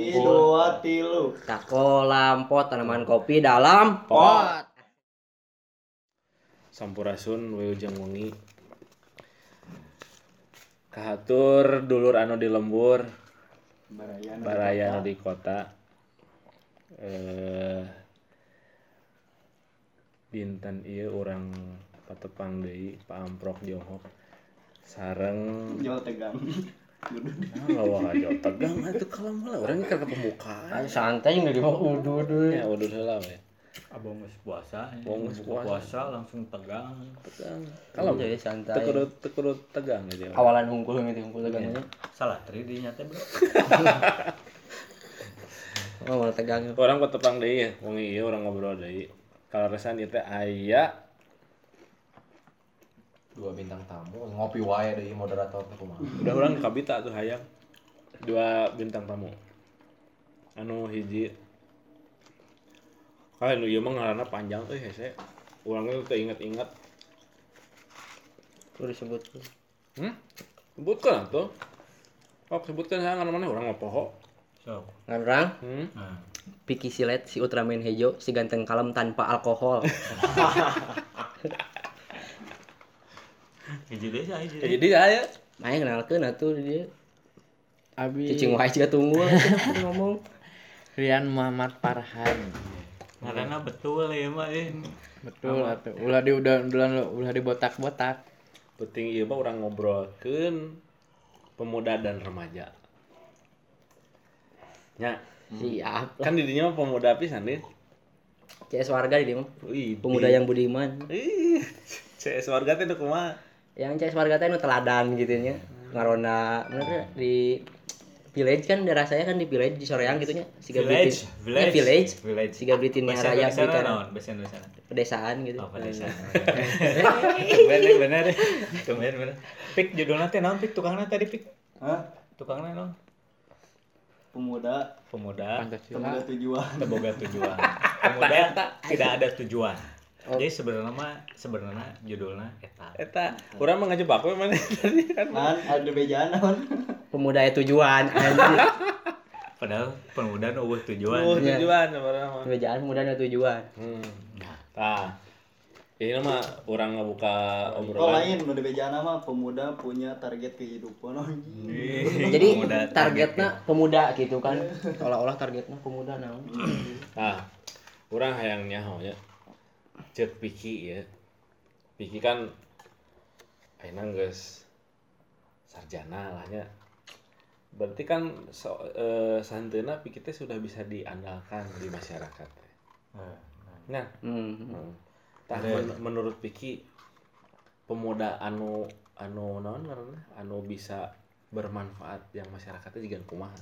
Siji, dua, tilu. Tako lampot tanaman kopi dalam pot. Sampurasun wilujeng wengi. Kahatur dulur anu di lembur, Baraya. baraya anu di kota. Eh dinten ieu urang patepang deui paamprok Johok. Sareng Jauh tegang. ah lawa aja tegang atuh kalam heula urang keur ke pembukaan. Ayo santai dari mau udu udu. Ya udah heula we. Abang geus puasa, Abang buka puasa. puasa langsung tegang. Tegang. Kalam Jadi teu santai. kudu teu kudu tegang gitu. Awalan hungkul gitu hungkul tegangnya. Salah tri di nyata bro. Oh, malah tegang. Orang patepang deui wengi ieu urang ngobrol deui. Kalaresan ieu teh aya dua bintang tamu ngopi wae dari moderator teh kumaha. Udah orang kabita tuh hayang. Dua bintang tamu. Anu hiji. Ah nu ieu mah ngaranna panjang euy hese. Urang teu inget-inget Udah disebut. hmm? Sebutkan atuh. Oh, sebutkan saya ngaran mana? Orang ngopoho. So, Ngarang Hmm. nah. Piki Silet si Ultraman Hejo si ganteng kalem tanpa alkohol. Sih, hiji Ya, jadi aya Main kenalkeun atuh dia. Abi Cicing wae juga tunggu ngomong. Rian Muhammad Farhan. Karena betul ya eh. Betul atuh. Ulah di udah udah ulah dibotak-botak. penting ieu mah urang ngobrolkeun pemuda dan remaja. Ya, Siap. kan di dinya mah pemuda pisan nih. CS warga di mah. Pemuda yang budiman. Ih, CS warga teh nu kumaha? Yang CS warga teh nu teladan gitu nya. Ngarona bener di village kan daerah saya kan di village di Soreang gitu nya. Siga Village, Britin- village, Eh, village. village. Siga Britin Bahasa raya Blitar. naon? Bahasa Indonesia. Pedesaan gitu. Oh, pedesa. Bener bener. Kemudian bener. Pik judulnya teh naon pik tukangna tadi pik. Hah? Tukangna naon? Pemuda Pemuda Pancasila. temuda tujuan. terboga tujuan. Pemuda tidak ada tujuan. Jadi sebenarnya mah sebenarnya judulnya eta. Eta, urang mah ngajebak we mana tadi kan. Kan ada bejaan naon? Pemuda ya tujuan. Padahal pemuda nu eueuh tujuan. Oh, tujuan urang mah. Pembejaan pemuda ya tujuan. Hmm. Tah. Ini mah urang ngabuka Oh obrolan. lain nu bejaan mah pemuda punya target kehidupan. Jadi Pemuda targetnya pemuda gitu kan. Olah-olah targetnya pemuda naon. Nah, urang hayang nyaho nya. Cek Piki ya. Piki kan ayeuna geus sarjana lah nya. Berarti kan so, eh, santeuna Piki teh sudah bisa diandalkan di masyarakat. Nah, Hmm. Hmm. Tah men- menurut Piki pemuda anu anu naon ngaranna? anu bisa bermanfaat yang masyarakatnya juga kumaha.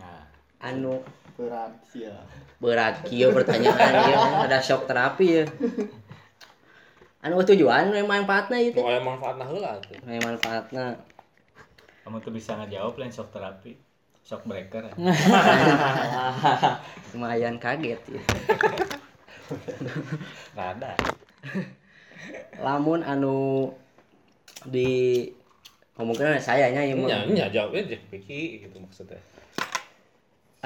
Nah, Anu Berat sih ya. berat kieu pertanyaan ieu ada shock terapi ya. Anu tujuan we manfaatna ieu teh. Pokoknya manfaatna heula tuh. We manfaatna. kamu tuh bisa ngejawab lain shock terapi. Shock breaker. ya. Lumayan kaget ya. Rada. Lamun anu di ngomongin saya nya ieu Nya mah. nya jawabnya Piki gitu maksudnya.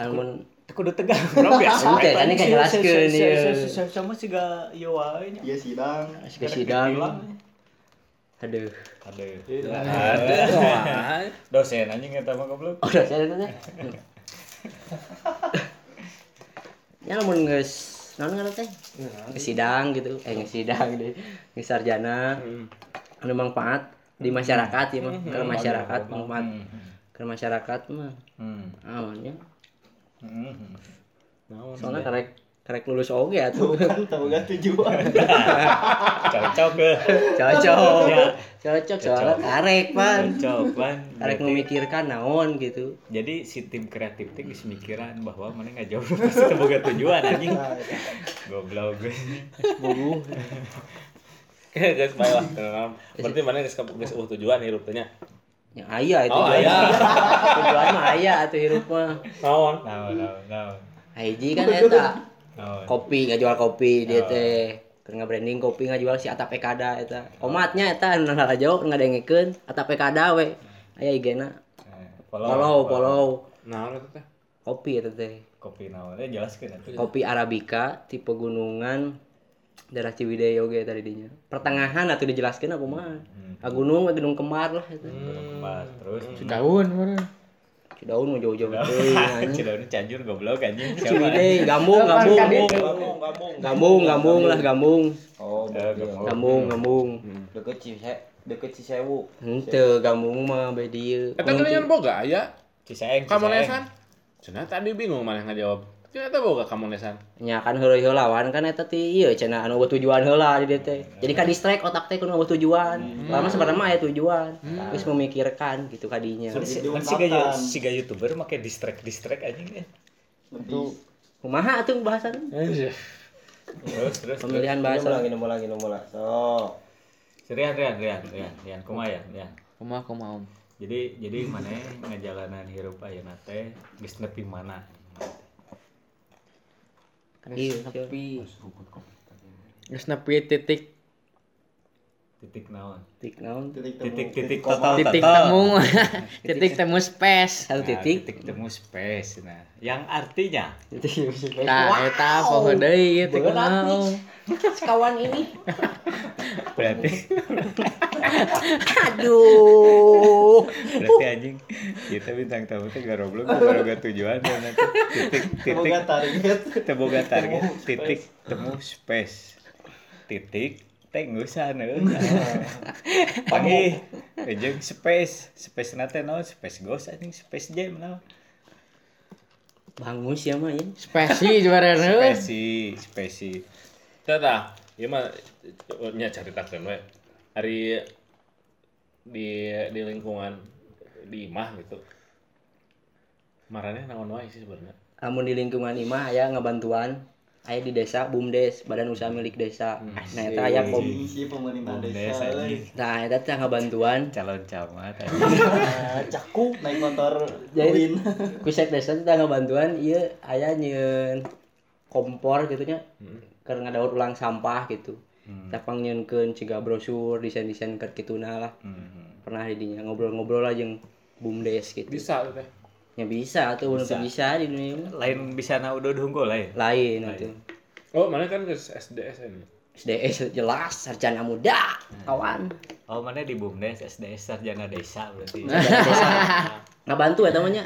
Lamun Kudu tegang, orang biasa. Kan ini kan jelaskeun, ieu. Sama sih gak iya wae nya. Iya sidang. ke sidang. Aduh. Ada. Ada. Dosen anjing eta mah goblok. Oh, saya tanya. Ya lamun geus naon ngaran teh? Ke sidang gitu. Eh geus sidang deh. Geus sarjana. Anu manfaat di masyarakat ya mah. Ke masyarakat manfaat. Ke masyarakat mah. Hmm. Amannya. Hmm. Naon? Soalnya karek karek lulus oge atuh. Tahu gak tujuan. Cocok ke. Cocok. Ya. Cocok soalnya karek pan. Cocok kan. Karek memikirkan naon gitu. Jadi si tim kreatif teh geus mikiran bahwa mana nggak jauh pasti boga tujuan anjing. Goblok gue. Bubuh. Guys, baiklah. Berarti mana geus geus uh tujuan hirup teh nya. Ya aya itu. Oh, tujuan. aya. Tujuan mah aya atuh hirup mah. Naon? Naon naon naon. Hiji kan eta Naon. kopi nggak jual kopi dia teh keur branding kopi nggak jual si Ata Pekada eta omatnya eta anu jauh nggak dengekeun Ata Pekada we aya IG-na Eh, follow follow Nah, eta teh. kopi eta teh kopi naonnya jelaskeun atuh kopi arabica tipe gunungan daerah Ciwidey oge tadi dinya. Pertengahan atuh dijelaskeun aku mah? Ah gunung mah gunung kembar lah eta Kembar, terus? Daun mana? Cidaun mau jauh-jauh anjing. Cidaun canjur goblok anjing. Ciwidey gambung gambung gabung. gambung. Gambung lah gambung. Oh, gambung. Gambung Deket Cise, deket Cisewu. henteu gambung mah bae dieu Eta geningan boga aya? Cisaeng kamonesan. Cenah tadi bingung mana ngajawab. Ternyata boga kamonesan. nya kan heureuy heulawan kan eta ti ieu cenah anu tujuan heula di dieu teh jadi ka distract otak teh kudu boga tujuan. Lama sebenarnya mah aya tujuan. Geus memikirkan gitu kadinya Kan si kan si gaya si gaya youtuber make distract distract anjing eh. Lebih. Kumaha atuh bahasan? Terus terus pemilihan bahasa lagi nomor lagi nomor lah. So, Rian Rian Rian Rian Rian. Kumaha ya Rian. Kumaha kumaha om. Jadi jadi mana ngajalanan hirup ayeuna teh geus nepi mana? Iya Tapi geus nepi titik. Titik naon? titik naon? Titik temu. Titik titik total titik temu. Titik temu space. satu Nah, titik. titik temu space nah. Yang artinya? Tah eta poho deui ieu teh kumaha. Om. kawan ini berarti. Aduh. Berarti anjing kita bintang tamu teh garoblok baru gak tujuan dan nanti. Titik titik. Target. teboga target. titik temu space. Titik tengusan pagi ejeng space. Space nate naon space ghost anjing. Space jam naon bangus ya mah ya Spesi juara spesi spesi Tata, ieu mah nya caritakeun we. Hari di di lingkungan di imah gitu. Marane naon wae sih sebenarnya. amun di lingkungan imah aya ngabantuan. Aya di desa BUMDes badan usaha milik desa. Nah eta aya kom Si pemerintah desa. nah eta teh ngabantuan. Calon camat Ah, Cakup naik motor Jadi- Win. kusek desa teh ngabantuan. Ieu aya nyeun kompor gitu nya keur ngadaur ulang sampah gitu. Tapang nyeunkeun ciga brosur desain-desain keur kituna lah. Pernah di dinya ngobrol-ngobrol aja jeung BUMDes gitu. Bisa tuh teh. ya bisa tuh bisa. bisa di dunia ini. lain bisa na udah unggul lain? Lain itu Oh, mana kan ke SDSN. SDS jelas sarjana muda kawan. Oh mana di bumdes? SDS sarjana desa berarti. Desa ngabantu ya temannya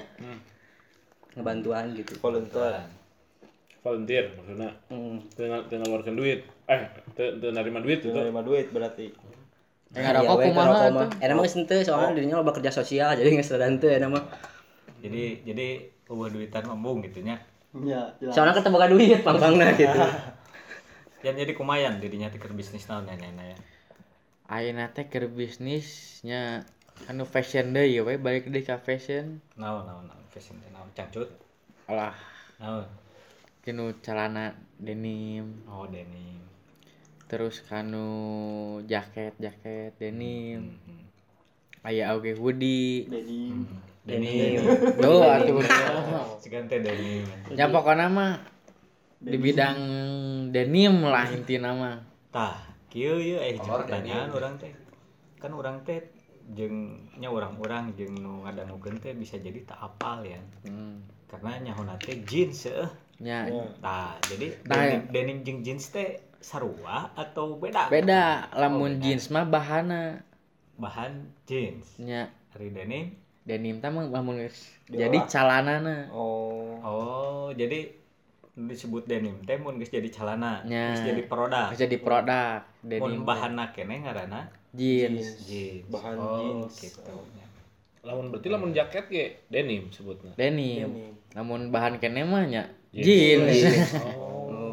ngebantuan gitu. Volunteer. Volunteer maksudnya. hmm. Teu nga- teu ngaluarkeun duit. Eh, teu teu narima duit Itu nerima duit berarti. Ngarokok we, kumaha ngerokok tuh? mah. Eta mah geus henteu soalnya dirinya loba kerja sosial jadi geus rada henteu eta mah. jadi jadi ubah duitan mambung gitu nya Ya, jelas. Soalnya kita boga duit pangpangna gitu. yang jadi kumayan dirinya tikir bisnis naon ya ya Ayeuna teh keur bisnisnya anu fashion deui we balik deui ka fashion. naon naon naon fashion teh naon cangcut Alah, naon kinu celana denim, oh denim. Terus kanu jaket-jaket denim. Hmm. Aya oge hoodie. Denim. denim. Tuh atuh. segan teh denim. Ya pokoknya mah di bidang denim lah intina mah. tah kieu ieu. Eh pertanyaan urang teh. Kan urang teh jeung nya urang-urang jeung nu ngadangukeun teh bisa jadi tak apal ya. Hmm. karena nyahona teh jeans seueuh Ya, Tah, jadi Tah, denim, denim jeung jeans teh sarua atau beda? beda lamun beda. jeans mah bahana Bahan jeans. nya Hari denim. denim teh mah lamun geus jadi calanana. Oh. Oh, jadi disebut denim teh mun geus jadi celana, Nya. geus jadi produk. Geus jadi produk Mun denim bahanna keneh ngaranna jeans. jeans. Bahan oh, jeans. gitu. Lamun berarti lamun jaket ge denim sebutna. Denim. Namun bahan kene mah nya jeans.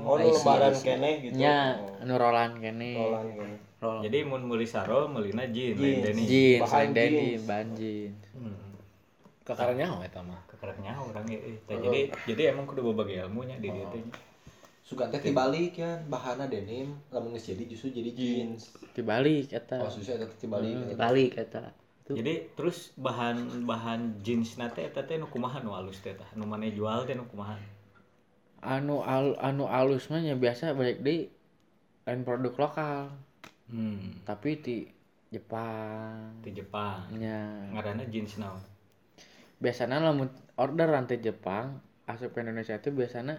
Oh, nu lebaran keneh gitu. Nya Oh, anu rolan kene. rolan keneh. Jadi mun meuli sarol meulina jeans, Jeans. lain denim. Jeans, Bahan lain bahan jeans. Hmm. Kakarnya nyaho eta mah. Kekereknya orang teh. Jadi jadi emang kudu berbagi ilmunya di dieu teh. Suka teh dibalik ya, bahana denim, lamun geus jadi justru jadi jeans. Dibalik eta. Oh, susah eta dibalik. Balik eta. Tuh. Jadi terus bahan bahan jeans nate eta teh nu kumaha nu alus teh tah? Nu maneh jual teh nu kumaha? Anu al, anu alus mah nya biasa balik di lain produk lokal, Hmm, tapi di Jepang. di Jepang. Nya Ngaranna jeans naon? biasanya lamun order rantai Jepang asup ke Indonesia itu biasanya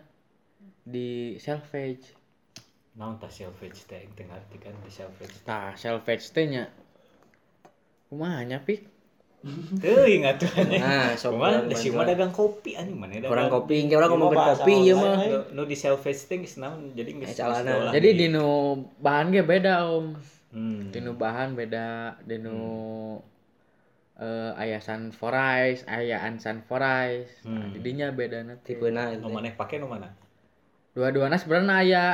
di salvage naon tah salvage teh? Teu ngarti kan di salvage nah salvage teh nya. Kumaha nya pik teu ingat tuh. Nah, sok orang si mah dagang kopi anjing mana dagang? Orang kopi engke orang ngomong kopi ieu mah. nu, di teh geus naon jadi geus Eh, calana. jadi dolah di nu bahan ge beda om. Hmm. di nu bahan beda di nu eh, aya sunforais aya unsunforais nah, Hmm. didinya beda nanti tipena nu maneh pake nu mana? Dua-duana sebenarnya aya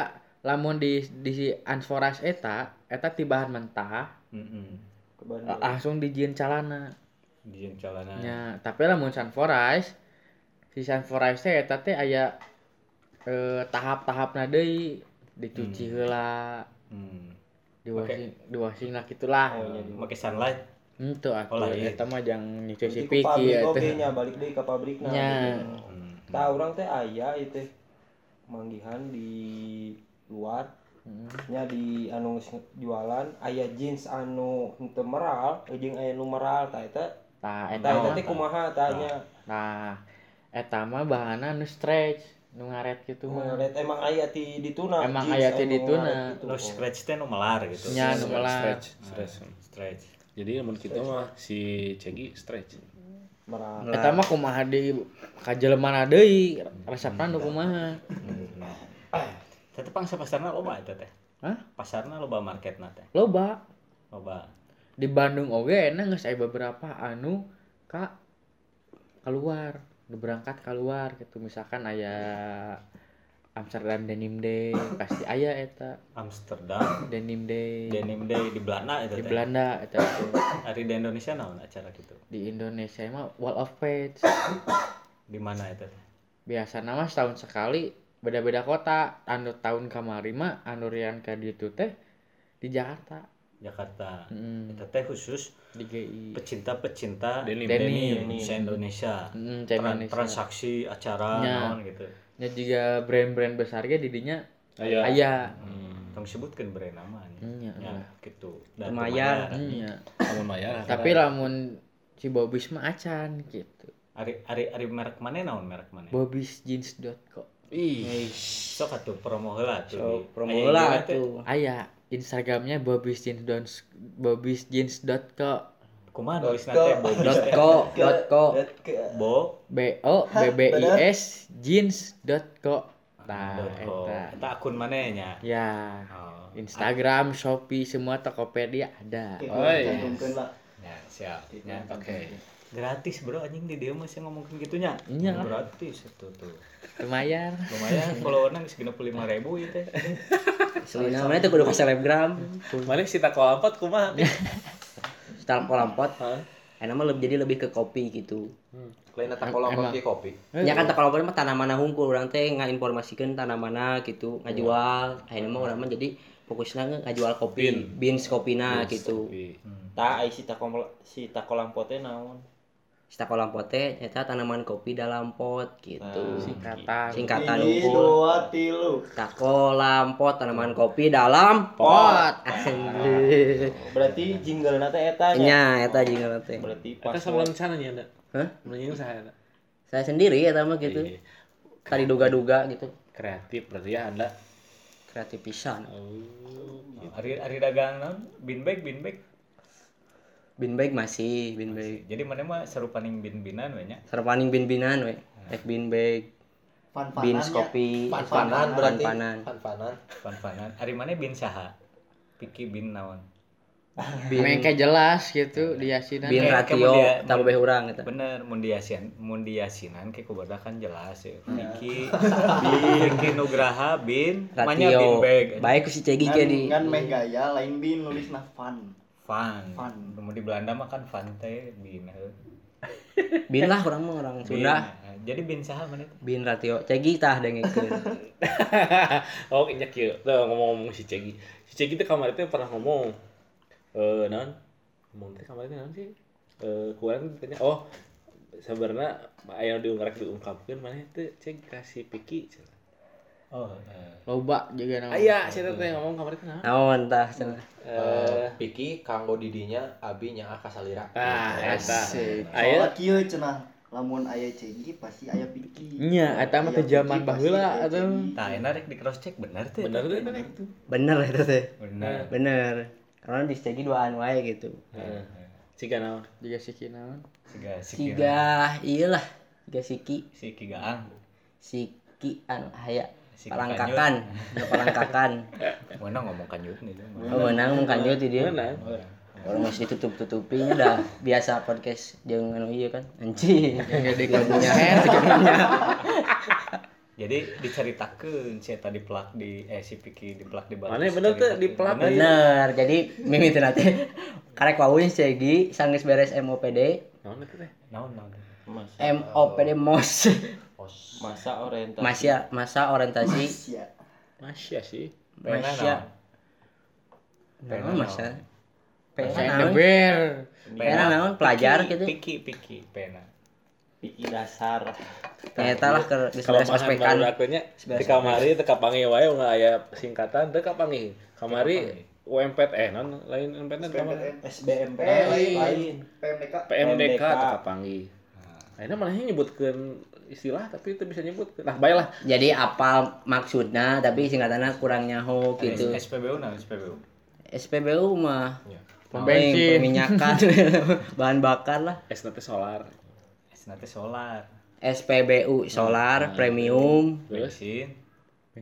lamun di di unforais eta eta ti bahan mentah. Heeh la- langsung dijieun calana di calana nya tapi lamun sunforais si sunforais teh eta teh aya eh, tahap-tahapna deui dicuci heula hmm. di washing di washing lah gitulah make sunlight itu Oh, atuh lain. eta mah jang nyuci ku piki ya teh nya balik deui ka pabrikna nya hmm. tah urang teh aya ieu teh manggihan di luar Hmm. nya di anu jualan aya jeans anu henteu meral jeung aya nu meral tah eta tah eta tah eta kumaha tanya? Nah eta mah bahanna nu stretch nu ngaret gitu mah. Ngaret emang aya ti dituna Emang aya ti anu dituna. no scratch teh nu melar gitu. Nya nu melar. stretch stretch stretch. Jadi namun kita mah si Cegi stretch. Eta mah kumaha di kajelemana deui resepna nu kumaha. Tetep pangsa pasarna loba eta teh. Hah? pasarna loba marketna teh. Loba. Loba di Bandung oge enak geus aya beberapa anu ka keluar berangkat keluar gitu. Misalkan aya Amsterdam Denim Day pasti aya eta. Amsterdam? Denim Day. Denim Day di Belanda eta di Belanda eta hari di Indonesia naon acara gitu? Di Indonesia mah Wall of Page di mana teh? Biasa nama setahun sekali beda-beda kota. Anu tahun kamari mah anu rian ka ditu teh di Jakarta Jakarta. Hmm, eta teh khusus di GI pecinta-pecinta Denim. Denim. se-Indonesia Hmm, Tran- Indonesia. transaksi acara Nya. naon gitu. Nya juga brand-brand besar ge didinya Aya. aya hmm. tong sebutkeun brand nama nya. Nya. ya gitu Lumayan. Nya. Namun Maya tapi lamun si Bobis mah acan gitu ari ari ari merek mana naon merek mana? Bobisjeans.co ih. Sok atuh promo heula tuh so promo heula tuh aya Instagramnya bobisjeans.co kumaha nulisna teh bobis dot teh co dot co. bo? B o b b i s jeans.co nah dot co. eta. Eta akun mana nya ya. Oh. Instagram Shopee semua Tokopedia ada. Cantumkeun lah ya siap. Ya oke gratis bro anjing di dia masih ngomongin gitunya. Iya. gratis itu tuh. Lumayan. Lumayan followernya geus 65 ribu ya teh Selina mana tuh kudu ka selebgram. Mana si tak lampot kumaha style kolampot Hah? enak mah lebih jadi lebih ke kopi gitu. Lain eta kolam Emang. ke kopi. Ya kan tak kalau mah tanaman hungkul orang teh ngainformasikan tanaman gitu ngajual. Akhirnya mah orang mah jadi fokusnya ngajual kopi Bean. beans kopina gitu. Kopi. tah ai si takom si takolam pote naon kolam pote eta tanaman kopi dalam pot gitu singkatan singkatan dua tilu. takolam pot tanaman kopi dalam pot Anjir. berarti jinglena teh eta nya nya eta jingle teh berarti Eta pas sebelum sana nya ada. Hah? Menanyain saya ada. saya sendiri eta mah gitu Iya. tadi duga-duga gitu Kreatif berarti ya ada. kreatif pisan Oh. Ari ari dagang naon bin bag bin bag bin bag masih bin bag jadi mana mah seru paning bin binan we nya? Sarapaning bin binan we rek bin bag Fan-fanannya. beans kopi Fan-fanan berarti. Fan-fanan. fan-fanan. Pan-panan ari mana bin saha? Piki bin naon? Bin Mengke jelas gitu di yasinan bin Kayak- kayak ratio dia- tambah beh urang eta. bener mun diasian mun diasinan ke kan jelas ya. Nah. Piki Piki Nugraha bin bin ratio. bag baik. Ku si Cegi Kan, jadi kan meh gaya lain bin nulisna fan. Fan. Fan. Mun di Belanda mah kan fan teh bin. bin lah orang mah orang. Sunda Jadi bin saha mana teh? bin ratio Cegi tah dengekeun oh ini kieu. Tuh ngomong-ngomong si Cegi. Si Cegi teh kamar teh pernah ngomong eh naon? Ngomong teh kamar teh naon sih? Eh kurang ditanya, oh sebenarnya aya diungkap diungkapkeun mana teh cek kasih piki. Oh, eh. loba juga nama. Aya, si teh ngomong kamar teh naon? naon tah cenah Eh Piki kanggo didinya abi nya kasalira ah eta. Aya kieu cenah lamun aya cegi pasti aya piki. Nya, eta mah teh zaman baheula atuh. Tah enak rek di cross check bener teh. bener tuh bener. Bener itu teh. Bener. bener. Karena di segi duaan wae gitu. Jika naon? Juga si kinaon. Siga si tiga iyalah. Tiga siki. Siki anu aya Siki palangkakan. Nu palangkakan. Mana ngomong kanyut nih. oh menang mun kanjut di dia? Orang masih ditutup tutupin udah. Biasa podcast jeung anu iya kan? Anjing. Jadi diceritakeun si eta di plak di eh si Piki di plak di balik. Mana bener tuh di plak? bener. Jadi mimi teh nate karek wawuh cegi sanggeus beres MOPD naon teh? Naon naon. MOPD MOS masa orientasi. Masa masa orientasi. Sia. masya sih. Pena Masya. Naon masa pena Saya naon pena naon? Pelajar Piki, gitu. Piki Piki pena. piki dasar. Ternyata lah ke kalau ospekan baru akunya di kamari teka pangi wae nggak aya singkatan teka pangi kamari UMPT eh non lain UMPT kamari SBMP lain PMDK PMDK. teka pangi akhirnya malah nyebutkan istilah tapi itu bisa nyebut nah baiklah jadi apa maksudnya tapi singkatannya kurang nyaho gitu SPBU naon SPBU. SPBU mah Pom paling bensin. perminyakan bahan bakar lah es nanti solar Es nanti solar. SPBU solar premium terus Bensin.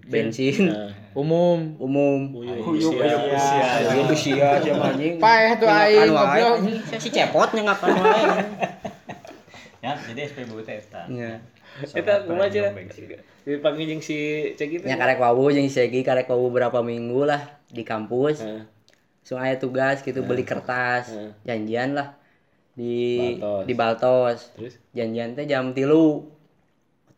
bensin nah, Umum. umum uyuh usia usia. Iya usia siapa anjing Paeh tuh aing, goblok. si cepot nyengakan wae Ya, jadi SPBU teh eta. Nya. kita gimana aja dipanggil jeung si cek itu. Nya karek wawu jeung segi karek wawu berapa minggu lah di kampus. Heeh. langsung aya tugas gitu beli kertas. Janjian lah di Baltos. di Baltos. Terus? Janjian teh jam tilu.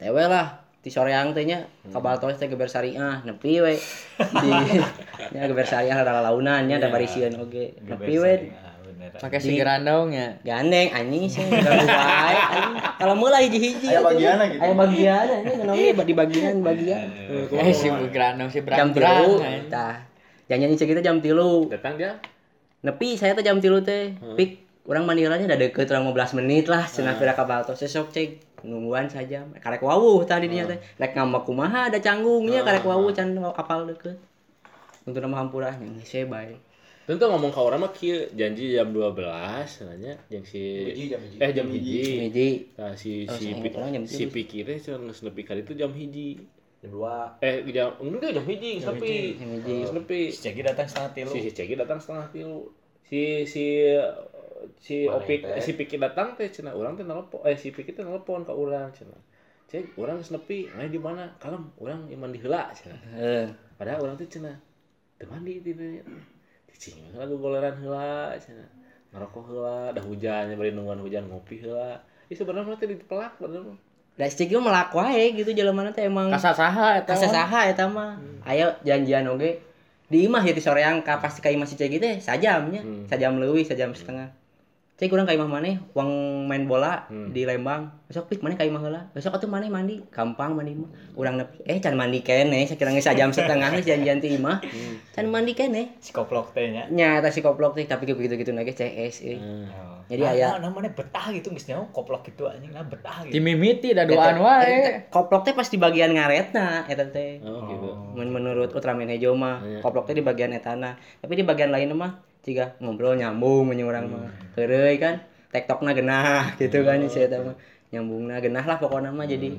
Tewe lah di soreang teh nya ka Baltos teh geber syariah nepi we. Di nya geber syariah ada launan nya ada barisieun oge. Nepi we. Pakai singiran dong ya. gandeng anjing sih. Wae kalau mulai hiji-hiji Aya bagianna gitu. aya bagian anjing ngeunongnya di bagian bagian. Eh si Bugrano si jam berang-berang. tilu. anjing. tah. Janjian kita jam tilu. Datang dia? Nepi saya teh jam tilu teh. Pik orang mandiranya udah deket orang 15 menit lah. Cenah pira ka Baltos sesok cek. Nungguan saja. Karek wawuh tadi dinya teh. Rek ngambek kumaha ada canggungnya karek wawuh can kapal deket. Untuk nama hampurah nya geus we bae tentu ngomong ke orang mah kieu janji jam 12 nanya yang si Hiji, jam hiji. eh jam hiji hiji nah si Oh, si pi- orang si tilu. pikir teh cenah geus nepi ka itu jam hiji Jam 2. eh jam enggak jam hiji geus nepi Jam hiji. geus nepi Si Cegi datang setengah tilu. si si Cegi datang setengah tilu si si si opik teh? si pikir datang teh cenah urang teh nelpon eh si pikir teh nelpon ka urang cenah cek urang geus nepi ngai di mana kalem urang yang mandi heula cenah heeh padahal orang tuh cenah teu mandi di dieu cing lagu goleran heula cenah ngerokok heula dah hujan bari nungguan hujan ngopi heula Ih sebenarnya teh dipelak bener da cek ieu melak wae gitu jelema teh emang Kasa saha eta. Asa mah. eta mah. Ayo janjian oge. Di imah ya di soreang ka pasti ka imah si Cegi teh sajam nya. Hmm. Sajam leuwih, sajam setengah. Cek urang ka imah maneh uang main bola Hmm. di Lembang. Besok pik maneh ka imah heula. Besok atuh maneh mandi, gampang mandi mah. Urang nepi eh can mandi keneh sakira geus sajam setengah geus janjian ti imah. Can mandi keneh. Si koplok teh nya. Nya eta si koplok teh tapi begitu-gitu nage CS euy. Oh. Jadi Nah, aya nah, namanya betah gitu geus nyaho koplok gitu anjing nah betah gitu. Dimimiti da doan wae. Koplok teh pas di bagian ngaretna eta teh. Oh gitu. Men menurut Ultraman Hejo mah Iya. koplok teh di bagian etana tapi di bagian lain mah jika ngobrol nyambung menye urang mah heureuy kan tektokna genah gitu kan si eta mah nyambungna genah lah pokoknya mah jadi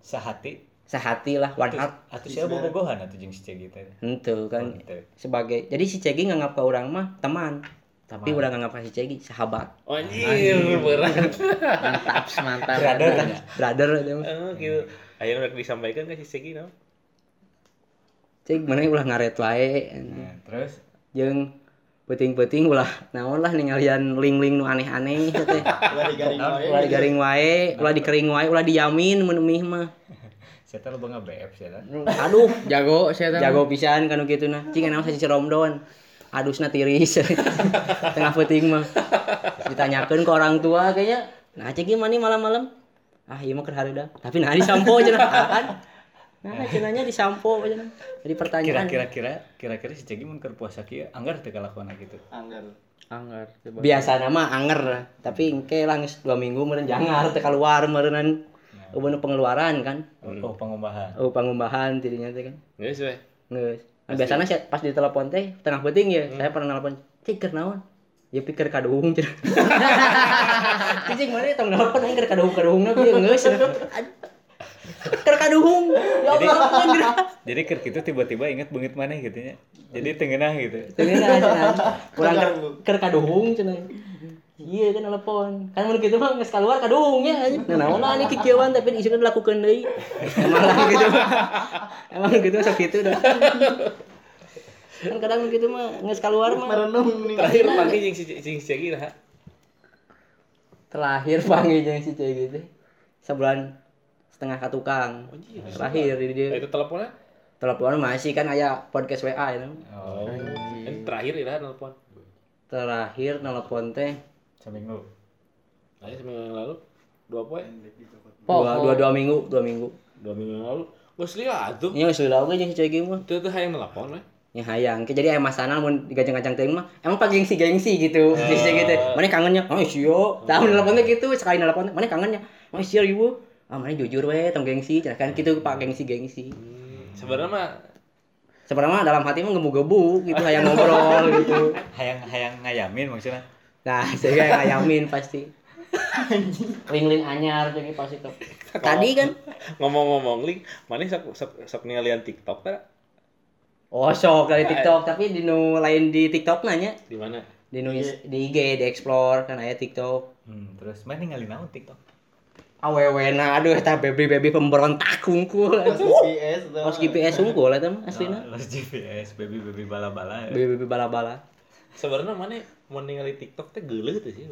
Sahati. sehati lah one heart Atuh sia bobogohan atuh jeung si Cegi teh. itu kan Gitu. sebagai jadi si Cegi nganggap ke orang mah teman tapi udah nganggap si Cegi sahabat Oh, anjir berat. Mantap, mantap. Brother kan. brother itu mah Oh gitu. Ayo udah disampaikan ke si Segi no? Cek mana ulah ngaret wae Nah, terus jeung penting-penting ulah naon lah ningalian link-link nu aneh-aneh teh. Ulah digaring wae. ulah dikering wae ulah diyamin mun mih mah. Saya teh loba nge-BF sia teh. aduh Jago saya tahu. jago pisan kanu kitu nah cing naon saji romdon adusna tiris. Tengah peuting mah. Ditanyakeun ke orang tua kayaknya nah cing gimana malam-malam? Ah iya mah keur hareuda tapi nah disampo cenah ah, kan Nah, cenanya di sampo cenah. Jadi pertanyaan. kira-kira kira kira-kira si Cegi mun keur puasa kieu anggar teu kalakuan gitu Anggar. Anggar biasa nama anger tapi engke lah geus dua minggu meureun jangar teu keluar meureunan eueuh pengeluaran kan? Oh pengumbahan. Oh pangumbahan tidinya teh kan? Geus we. geus. Nah, biasanya saya pas ditelepon teh tengah penting ya saya pernah nelpon cik naon? Ya pikir kadung. Cenah cik mana tong nelpon? Aing keur kadung kadungna bieu geus keur kadung ya Allah anjir jadi keur kitu tiba-tiba inget beungit maneh gitu nya jadi tengenah gitu cenah kurang keur kadung cenah Iya kan telepon. Kan mun kitu mah geus kaluar kadung nya. Nah naon lah ini kikieuan tapi isina dilakukeun deui. Emang lah gitu. Emang gitu sok kitu dah. Kan kadang gitu mah geus kaluar mah Merenung. Terakhir panggil jeung si Cegi lah. terakhir panggil jeung si cewek gitu. Sebulan setengah ka tukang. Terakhir di dia. Itu teleponnya? Telepon masih kan aya podcast WA itu. oh Ini terakhir ira telepon. Terakhir nelpon teh seminggu Ayo seminggu yang lalu. Dua poe. dua, dua, dua minggu, dua minggu. Dua minggu yang lalu. Geus lihat tuh. Ini geus heula oge jeung si cewek mah. Itu tuh hayang telepon we. Ya hayang, Ke jadi aya masana mun digajang-gajang teuing mah emang pak gengsi-gengsi gitu. Gengsi gitu. Mana kangennya? Oh sio. Tah mun nelpon teh gitu sekali nelpon teh, mana kangennya? Oh sio ibu. Mana jujur we tong gengsi, cenah kan gitu pak gengsi-gengsi. Sebenarnya mah Sebenarnya mah dalam hati mah gebu-gebu gitu hayang ngobrol gitu. hayang hayang ngayamin maksudnya Nah, saya ngayamin pasti. Link-link anyar jadi pasti tuh. Tadi kan ngomong-ngomong link, mana sok sok sok ningalian TikTok kan? Oh, sok dari TikTok, tapi di nu lain di TikTok nanya. Di mana? Di nu di IG, di explore kan aya TikTok. hmm, terus mana ninggalin naon TikTok Awewena aduh eta baby-baby pemberontak hungkul. GPS tuh. Pas GPS hungkul eta mah aslina. Los GPS baby baby bala-bala ya. Baby-baby bala-bala. Sebenarnya mana mau ningali TikTok teh geuleuh tuh sih.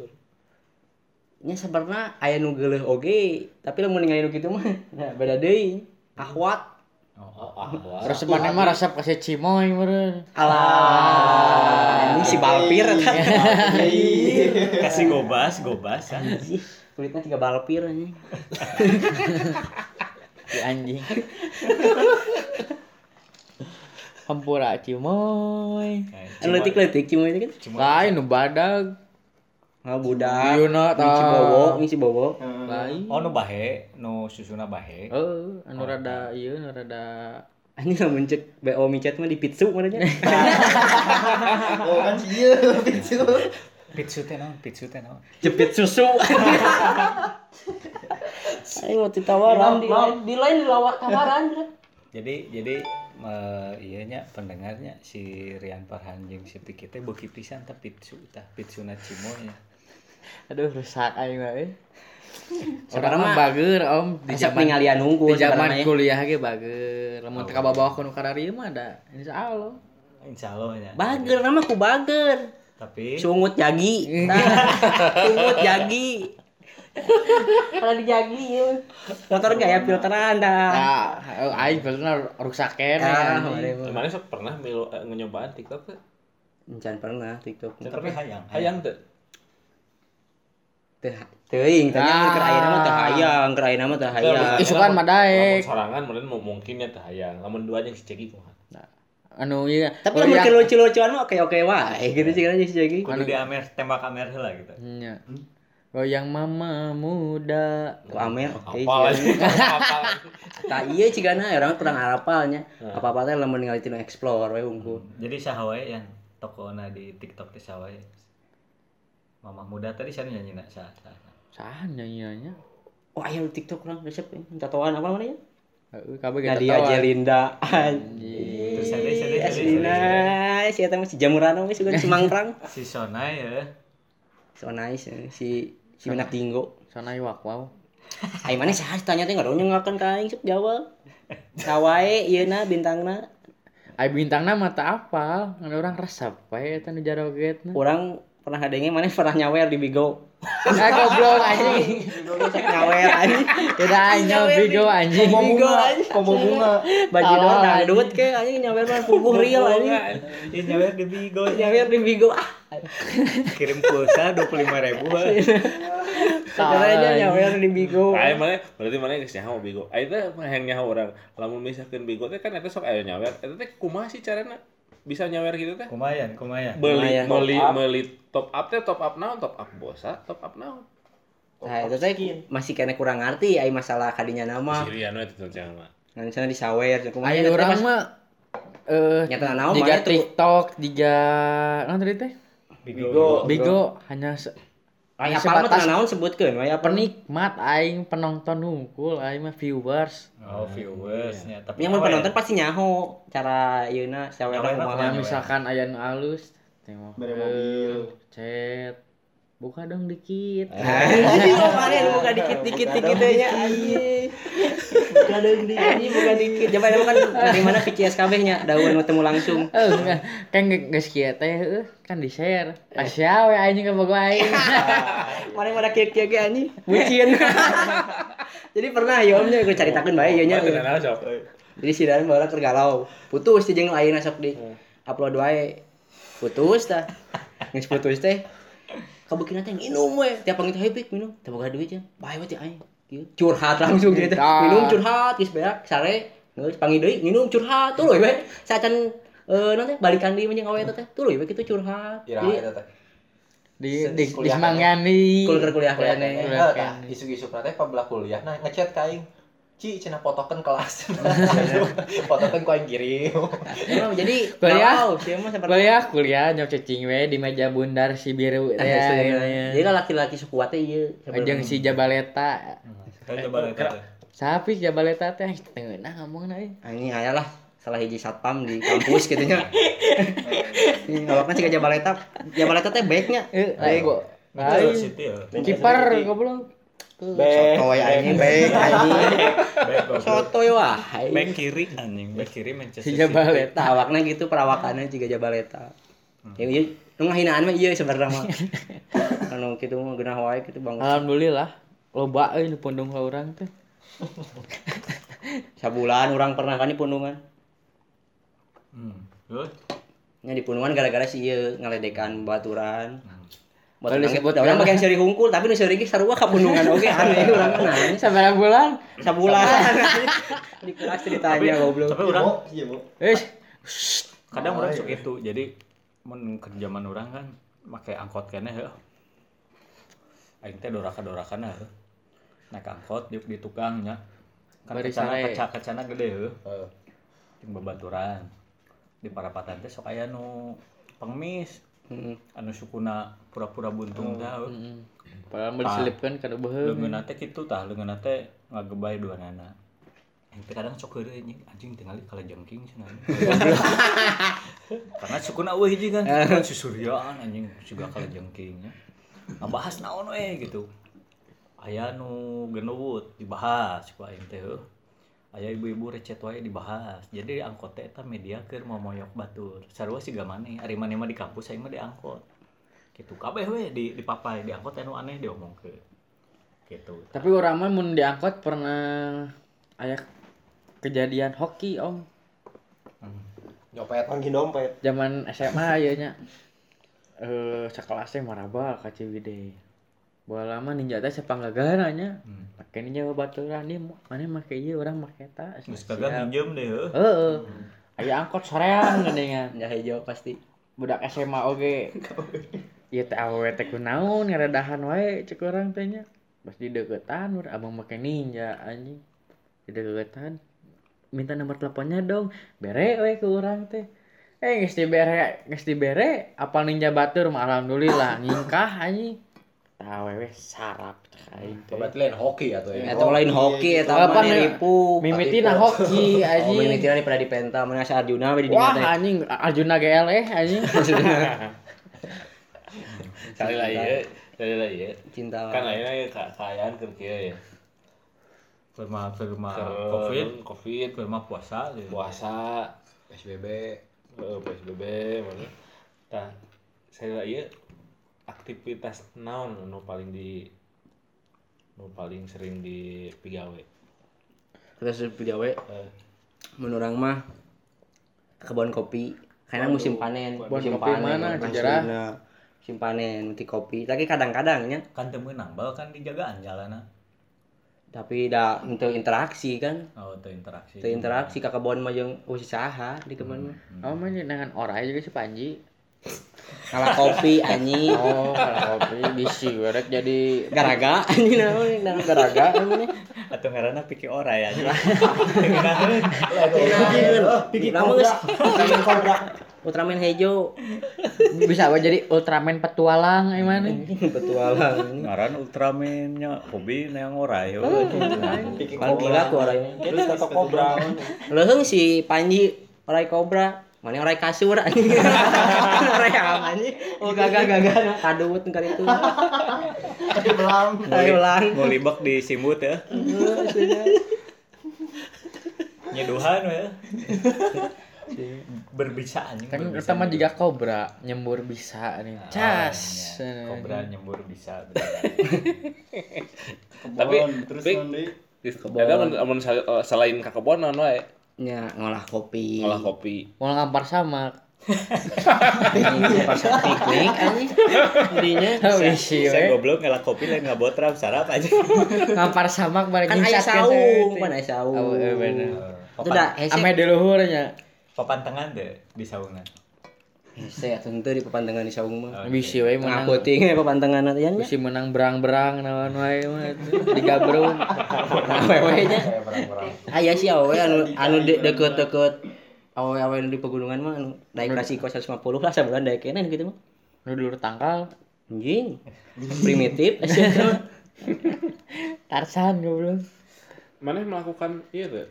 Nya sebenarnya aya nu geuleuh oge, tapi lamun ningali nu kitu mah nah, beda deui. Ahwat. Oh, ah, wah. Terus mana mah resep kasih cimoy meureun. Alah, ini si Balpir eta. kasih gobas gobas Anjing, kulitnya tiga Balpir anjing. Si anjing. Hampura cimoy. Anu letik-letik cuma itu kan. Lain nu badag. Ah budak. Iya na Ngisi bobo, ngisi bobo. Lain. oh nu bahe nu susuna bahe Oh, anu rada ieu nu rada Anjing lamun cek BO micet mah di pizza mana nya. Oh kan sih iya itu. Pitsu teh naon pitsu teh naon Jepit susu. Ayo mau ditawaran di lain di lain dilawak tawaran. Bro. jadi jadi eh, iya nya pendengarnya si Rian Farhan jeung si Piki teh beuki pisan teh pitsu tah pitsuna cimoy nya aduh rusak aing mah euy. Sekarang Orang mah mah bager om di zaman ningali anu unggul di zaman sekarang ya. kuliah ge bager. Lamun teu kabawa kuno kararieu mah ada insyaallah. insyaallah nya Bager nama ku bager. Tapi Sungut jagi. Nah, sungut jagi. Kalau di jagi ya. Motor gaya filteran dah. Nah, aing filterna rusak kene. Ah, Mana sok pernah milu eh, nyobaan TikTok teh? Encan pernah TikTok. tapi hayang Hayang teh. Teh teuing tanya keur ayeuna mah teu hayang, keur ayeuna mah teu hayang. Isukan mah daek. Lamun sorangan meureun mungkin ya teh hayang. Lamun dua jeung si Cegi kumaha? Anu ieu. Tapi lamun keur lucu-lucuan mah oke-oke wae gitu sih kan si Jagi. kudu di amer tembak amer heula gitu Nya. Goyang mama muda. Ku Amer oke. Apa lagi? Apa lagi? Tah iya cigana orang kurang arapalnya. Apa-apa teh lamun ningali tinu explore we unggul. jadi sahawae yang tokona di TikTok teh sahawae Mama muda tadi saya nyanyi nak sah sah. sah. Saha nyanyiannya? Oh ayo TikTok orang resep ya. Tatoan apa namanya? Heuh, kabeh kita Nadia. Jelinda. Terus ada ada Aslina, si eta si jamuran we sugan cemangprang. si Sona ya. So nice eh, si si Menak Dinggo. Sanai wak wow. Ai mana sih tanya teh ngaruh nyengakeun ka aing sok jawab. Kawae ieu na bintangna. Ai bintangna mah teu apal, ngan orang resep we eta nu jarogetna. Urang pernah ngadengin mana pernah nyawer di Bigo. Ah goblok anjing. Nyawer anjing. Udah anjing bigo anjing. Bigo anjing. Komo bunga. Baju doang dangdut ke anjing nyawer mah pupuh real anjing. Ini nyawer di Bigo Nyawer di Bigo. Ah, kirim pulsa 25 ribu Sebenarnya nyawer di Bigo. Ayo mana berarti mana geus nyaho bigo. Ayo teh hayang nyaho urang. Lamun misalkan bigo teh kan eta sok aya nyawer. Eta teh kumaha sih carana bisa nyawer gitu teh? lumayan lumayan Beli beli Top up. beli top up teh top up naon? Top up bosa, top up naon? Nah, itu teh masih kena kurang ngerti ai masalah kadinya nama. Sirian we teh jangan mah. Ngan sana disawer kumaha orang pas- mah eh nyata naon tuh TikTok, jika naon tadi teh? Bigo. Bigo hanya se- aya hanya apa mah sebatas teu naon sebutkeun? We apa penikmat aing penonton hungkul aing mah viewers. oh viewersnya tapi yang penonton pasti nyaho cara yeuna sawer Nyawer kumaha. misalkan aya nu alus tengok mobil. chat buka dong dikit. Anjing kemarin buka dikit-dikit gitu nya anjing. Buka deung di anjing buka dikit. Coba kan dari mana VCS kabeh nya daun nu temu langsung. Eh, enggak. kan geus kieu teh heuh kan di-share. Asya we anjing ka bogo aing. Mana pada kieu-kieu ge anjing. Bucin. Jadi pernah ya omnya gue caritakeun bae ieu nya. Teu naon sok. Jadi si Dan baru tergalau. Putus di jeung ayeuna sok di upload wae. Putus tah. Geus putus teh. Kabukina teh minum we. Tiap pangit happy minum. Teu boga duit ya. Bae we teh aing. Kieu. Curhat langsung gitu. Minum curhat geus beak sare. Geus panggil deui minum curhat tuluy we. Sacan eh nanti balikan di menjeng awe teh tuluy we kitu curhat. Iraha Jadi teh. Di di kuliah disemangani. kuliah kuliah Kuliah kene. isu-isu teh pabelah kuliah nah ngechat ka aing. Ci cenah fotokeun kelas. fotokeun ku aing kirim. Emang jadi Kuliah? Kuliah kuliah nyok cacing we di meja bundar si biru teh. Jadi kan laki-laki sukuat teh ieu. Jeung si Jabaleta. lihat itu. Sapi si Jabaleta teh tengeuh ngomong euy. Ini aya lah salah hiji satpam di kampus gitu nya. Ngawakna cika Jabaleta. Jabaleta teh baiknya. Eh, itu aing situ ya kiper goblok. Soto ya anjing baik anjing. Soto ya wah. back kiri anjing back kiri Manchester. Jabaleta. Awakna gitu perawakannya juga Jabaleta. Ya ieu nu ngahinaan mah ieu sebenarnya mah. Anu kitu mah geunah wae kitu bang. Alhamdulillah loba euy pundung ka urang teh. Sabulan orang pernah kan di pundungan. hmm. Terus? Nya di pundungan gara-gara si ieu ngaledekan baturan. Kalau Baturan disebut disebut orang bagian seri hungkul tapi nu seri ge sarua ka pundungan oge aneh urang mah nanya. Sabar bulan. Sabulan. di kelas ceritanya goblok. tapi orang Iya, Bu. Eh, kadang orang suka itu. Jadi mun ke zaman orang kan pakai angkot kene heuh. Aing teh doraka-dorakan heuh. Naik angkot di, di tukangnya. Kan kacana kaca kacana gede heuh. Heeh. jeung babaturan di parapatan teh sok aya nu pengemis Anu sukuna pura-pura buntung teh heuh. heeh. Padahal mau diselipkan ka beuheung. leungeunna teh kitu tah leungeunna teh ngagebay dua nana teh kadang sok heureuy anjing anjing tinggali kala jengking cenah karena sukuna eueuh hiji kan kan si Suryaan anjing juga kala jengkingnya ngabahas naon we gitu aya nu genewut dibahas ku aing teh heuh. Aya ibu-ibu recet wae dibahas. Jadi di angkot teh eta media keur momoyok batur. Sarua siga maneh. Ari maneh mah di kampus aing mah di angkot. Gitu. Kabeh we di di papai di angkot anu aneh diomongkeun. Gitu. Tapi urang mah mun diangkot pernah aya kejadian hoki om. Nyopet. Panggil dompet. zaman SMA ayeuna nya. Eh sekelasnya marabal ka Ciwidey Bawa lama ninja teh sepanggagana nya Hmm. make ninja babaturan dia mana make ieu urang make eta Geus kagak minjem deh heuh. heeh. Aya angkot soreang geningan Ya hijau pasti. budak SMA oge. Ieu teh awewe teh kunaon ngaredahan wae cek urang teh nya. Pas di deketan urang abang make ninja anjing. Di deketan minta nomor teleponnya dong. Bere we ke urang teh. Eh geus dibere geus dibere apal ninja batur mah alhamdulillah ngingkah anjing tah we sarap cek aing teh Berarti lain hoki atau ya? Eta lain hoki eta mah nipu. mimitina hoki Oh, anjing mimitina di pada dipenta mana si Arjuna we di wah dinya teh. anjing Arjuna GL eh anjing Kali lah ieu, kali lah ieu. Cinta. Kan ayeuna ieu ka kaayaan keur kieu ya. Firma firma Covid, Covid, firma puasa gitu. puasa, PSBB. eh, PSBB mana. Tah, saya lah ieu aktivitas naon nu paling di nu paling sering di pigawe? Terus pigawe? Eh, menurut orang mah ke kebun kopi. Karena musim panen. Kebun musim kopi mana, aslinya. Cijerah? musim panen nanti kopi. Tapi kadang-kadangnya kan teu meunang bal kan dijagaan jalana. Tapi dah untuk interaksi kan. Oh teu interaksi. Untuk interaksi ke kebun mah jeung usaha di kebun mah. Oh, mah dengan orai juga si Panji. Ngalah kopi anjing Oh, kalau kopi bisi werek jadi garaga anjing naon nah, garaga namanya atau ngaranna pikir ora ya Pikir kobra. Ultraman kobra. Ultraman hijau. bisa apa jadi Ultraman petualang gimana? Petualang. ngaran ultramannya hobi neang ora ya Kan gila ku orangnya. Terus kata kobra. Leuheung si Panji orai kobra. Mana orai kasur anjing. Orai am anjing. Oh gagah gagah kadut kan itu. Tapi belang. Orai ulang. mau libak di simut ya nyeduhan ya berbisa anjing Kan berbisa kita mah gitu. juga kobra nyembur bisa nih. Cas. Ah, iya. kobra nyembur bisa Tapi- terus tapi- nanti Kebon. Sal- eh, selain ka kebon naon wae? Nya ngolah kopi. Ngolah kopi. Mau ngampar samak. Pas piknik anjing. Jadinya Bisi saya we. goblok ngelak kopi lain nggak botrap sarap aja Ngampar samak bareng kan aya nyingsat saung, kan aya saung. Oh, iya bener. Itu dah hese. Ame di luhurnya. papantengan deh di saungan Hese atuh teu di pepandangan di saung mah. Bisi we menang. Ngaputing we pepandangan nanti nya. Bisi menang berang-berang naon wae mah digabrung. Awewe nya. Aya sih awewe anu anu de- deket-deket awewe anu di pegunungan mah anu naik kasih kos 150 lah sebulan daek kene gitu mah. Nu dulur tangkal. Anjing. Primitif Tarsan goblok. Mana melakukan iya tuh?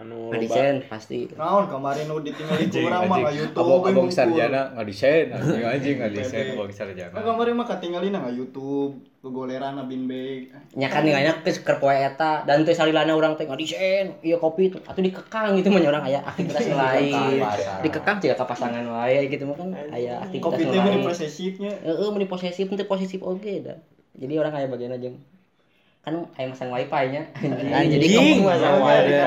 Anu. Desain pasti. naon kemarin udah ditinggalin kurang mah nggak YouTube abang abang sarjana? nggak desain anjing. Anjing nggak desain abang sarjana. Kan kemarin mah katinggalin nggak YouTube kegoleran abin beg Nya kan ninganya geus keur poe eta. Dan teu salilana urang teh ngadesain ieu kopi tuh atuh dikekang gitu mah urang aya aktivitas lain. Dikekang juga ka pasangan wae gitu mah kan aya aktivitas kopi teh lain. posesifnya. Heeh, meni posesif teu posesif oge da. Jadi orang aya bagian aja kan aya masang wifi nya. Jadi Anjing. kamu masang wifi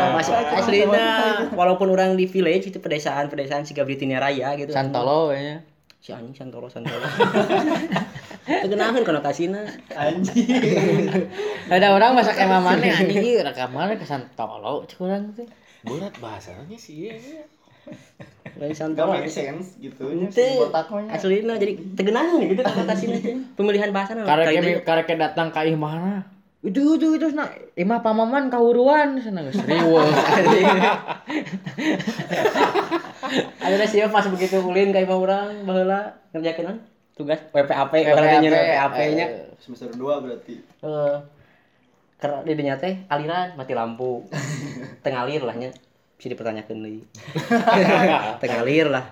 aslina walaupun orang di village itu pedesaan pedesaan siga Britania Raya gitu. Santolo kayaknya. si anjing santolo santolo. Kegenahan konotasina anjing. Ada orang masak emang mana anjing. rekaman ke Santolo cek urang teh. Berat bahasanya sih iya. lain santolo. Sense gitu nya Ente, si botak mah nya. aslina jadi tegenahan gitu konotasina teh. pemilihan bahasa Karek karek datang ka imahna. Itu itu itu nah imah pamaman kahuruan sana geus riweuh. ada sih pas begitu ulin kayak mau orang baheula ngerjakeun naon? tugas WPAP WPAP, WPAP WPAP nya semester 2 berarti. Karena di dinya teh aliran mati lampu. Tengalir lah nya. Bisa dipertanyakan deui tengalir lah.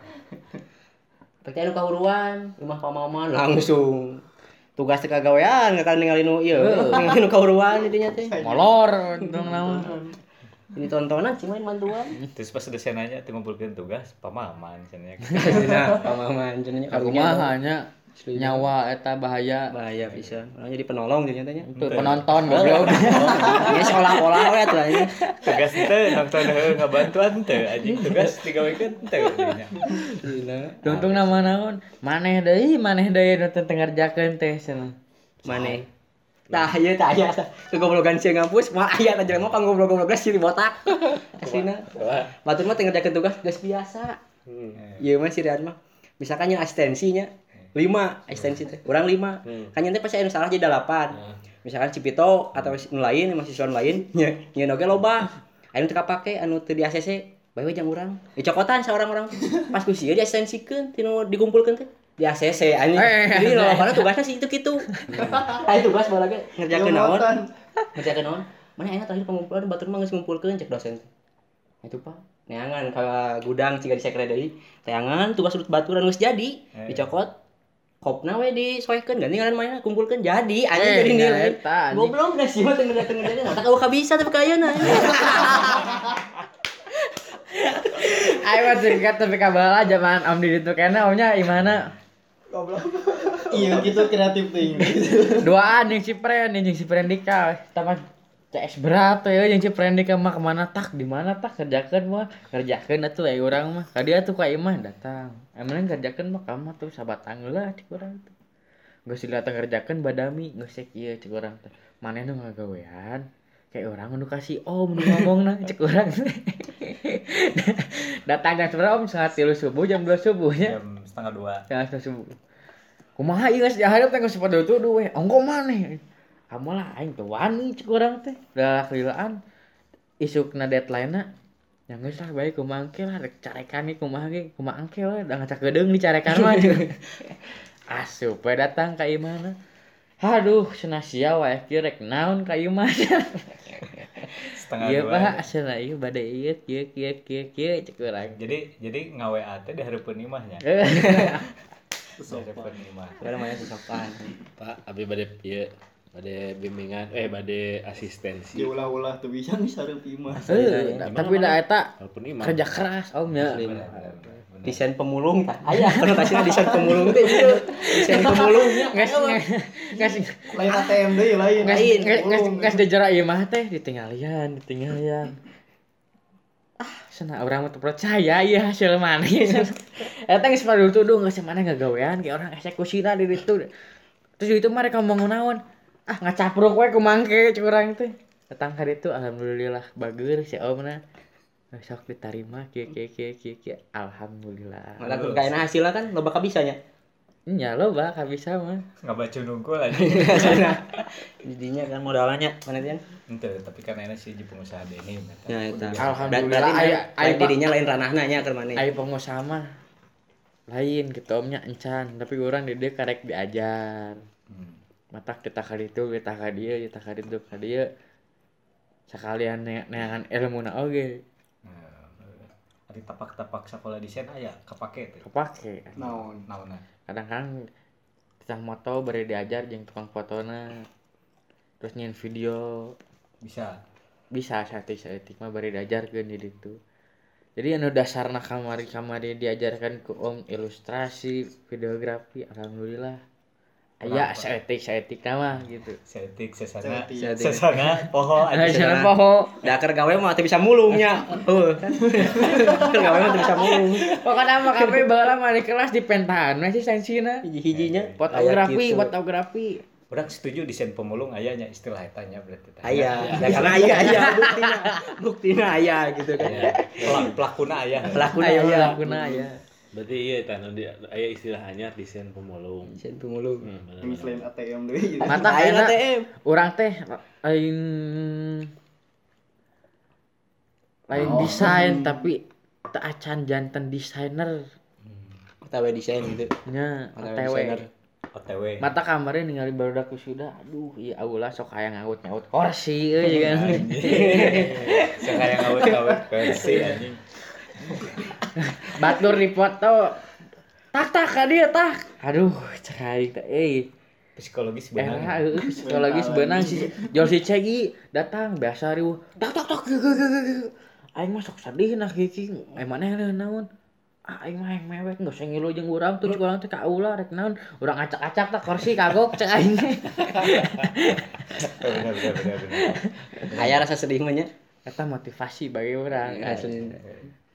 Percaya nu kahuruan rumah pamaman langsung tugas kagawean nggak kan ningali nu ieu ningali nu kahuruan di dinya teh Molor dong nama. ini tontonan sih main bantuan. Terus pas udah senanya tuh ngumpulkeun tugas pamaman cenanya nah pamaman cenanya Karumaha nya nyawa eta bahaya. bahaya bisa orang jadi penolong jadi tanya Tuh penonton goblok. ini seolah-olah we atuh ini tugas teu nonton heuh ngabantuan teu anjing tugas digawekeun teu dinya Tuntung nama naon? Maneh deui, maneh deui nu teu ngarjakeun teh cenah. Mane. Tah ieu tah aya kegoblogan si ngampus, mah aya tah jelema kang goblok-goblok si botak. Asina. Batur mah teh ngerjakeun tugas geus biasa. Ieu mah si Rian mah. Misalkan yang asistensinya 5 asistensi teh. Urang 5. Kan nya teh pasti anu salah jadi 8. Misalkan Cipito atau nu lain mahasiswa lain nya oge loba. Anu teu kapake anu teu di ACC. Bae we jang urang. Dicokotan saorang-orang. Pas ku sieun di asistensikeun tinu dikumpulkeun teh di ACC anjing. Eh, Jadi lolobana tugasnya sih itu gitu. Ayo tugas bae lagi ngerjakeun naon? Ngerjakeun naon? Mana enak terakhir pengumpulan batur mah geus ngumpulkeun cek dosen. Itu Pak. Neangan ka gudang ciga di sekre deui. Teangan tugas urut baturan geus jadi. Dicokot. Kopna we disoekeun ganti ngaran mainnya kumpulkeun jadi anjing Eh, jadi nilai. eta, anjing. Goblok geus sih mah teu ngerjakeun ngerjakeun. Tak kau bisa tapi kayeuna. Ayo mah singkat tapi kabala zaman om di ditu kena omnya imana iya gitu kreatif tuh duaan yang si Pren yang si Prendika taman CS berat ya yang si Prendika mah ke mana tak di mana tak kerjakan mah. Kerjakan atuh ya orang mah. Kadi tuh kayak mah datang. Emang kerjakan mah kamu tuh? Sahabat tanggal lah cik orang tuh. Gak sih datang kerjakan badami. Gak sih iya cik orang tuh. Mana nu ngagawean. Kayak orang nu kasih om nu ngomong nah cek orang datang jam seberapa om? Setengah tilu subuh jam dua subuhnya jam setengah dua. Ya, sudah subuh. Kumaha ieu geus dihareup teh geus pada tuduh we. Ongko maneh. Kamu lah aing teu wani cek urang teh. Da kelilaan isukna deadline-na yang geus lah bae kumaha engke lah rek carekan ieu kumaha ge kumaha engke lah da ngacak gedeung di carekan mah. Asup we datang ka ieu mana. Aduh, cenah sia wae kieu rek naon ka ieu mah. setengah Iya dua Pak, cenah ieu bade ieu kieu kieu kieu kieu cek urang. jadi jadi ngawe teh di hareupeun imahnya hareupeun imah namanya sesokan. Pak, abi bade ieu bade bimbingan eh bade asistensi. diulah-ulah tuh bisa nih sareup imah eh, tapi da eta Walaupun imam. kerja keras om ya. Desain pemulung tah. Aya konotasinya desain pemulung teh ieu. Desain pemulungnya. Nges nges lain ATM deh lain nges nges Ulung. nges dejara ieu mah teh ditinggalian ditinggalian. Ah, sana orang mah teu percaya ieu hasil mana ya. Eta geus pada tuduh geus mana ngagawean kayak orang eksekusi di ditu. Terus itu mereka ngomong naon? Ah ngacapruk we ku mangke cek urang teh. Datang ka ditu alhamdulillah bager si omna. Sok diterima kieu kieu kieu kieu kieu alhamdulillah. Malah kun kaena hasilna kan loba kabisanya. Nya lo bah bisa mah. nggak baca nunggu lagi Jadinya kan modalnya mana kan? ente tapi kan enak sih di pengusaha denim. Ya eta. Alhamdulillah, Berarti aya- didinya lain ranahna nya keur maneh. Ayo pengusaha mah lain gitu omnya encan tapi orang di dia karek diajar. Mata kita kali itu kita kali dia kita kali itu kali dia. Sekalian ne- neangan ilmu na oge. Nah, Ari tapak-tapak sekolah desain aya kapake teh. kepake. Naon? Naonna? kadang kan kita moto beri diajar jeung tukang fotona terus nyin video. Bisa. bisa satik satik mah bari diajarkeun di ditu jadi anu dasarna kamari kamari diajarkan ku om ilustrasi videografi alhamdulillah aya saetik saetik mah gitu Setik sesana. Sesana poho jalan poho Da keur gawe mah teu bisa mulungnya. Heuh kan. Keur gawe mah bisa mulung. pokoknya mah kabe baheula mah di kelas di pentahan masih sensina Hiji-hijinya fotografi Aya gitu. fotografi Urang setuju desain pemulung aya nya istilah eta nya berarti. teh. Aya, ya karena aya aya buktinya. Buktina aya gitu kan. Pelak- Pelakuna aya. Pelakuna aya aya. lakuna aya Berarti iya tanu di aya istilah anyar desain pemulung. Desain pemulung. Hmm, bener, ini bener. selain ATM deh gitu. mata Aya enak ATM. orang teh lain lain desain tapi tak acan jantan desainer OTW desain gitu. nya OTW OTW desainer. OTW. mata kamarnya ningali barudak sudah aduh iya aula sok aya ngaut nyaut kursi euy kan Sekaya ngawet-ngawet versi anjing. batur di foto tak tak ka dia tak aduh cek aing teh eh Psikologis Eh, benar. heeh, psikologis benang si Jol si Cegi datang biasa riuh. Tak tak tak. Aing mah sok sedih nah gigi. Eh mana yang naon? Ah aing mah yang mewek enggak usah ngilu jeung urang tuh cek urang teh ka ulah rek naon. Urang acak-acak tak kursi kagok cek aing. Aya rasa sedih mah nya. Eta motivasi bagi urang asli.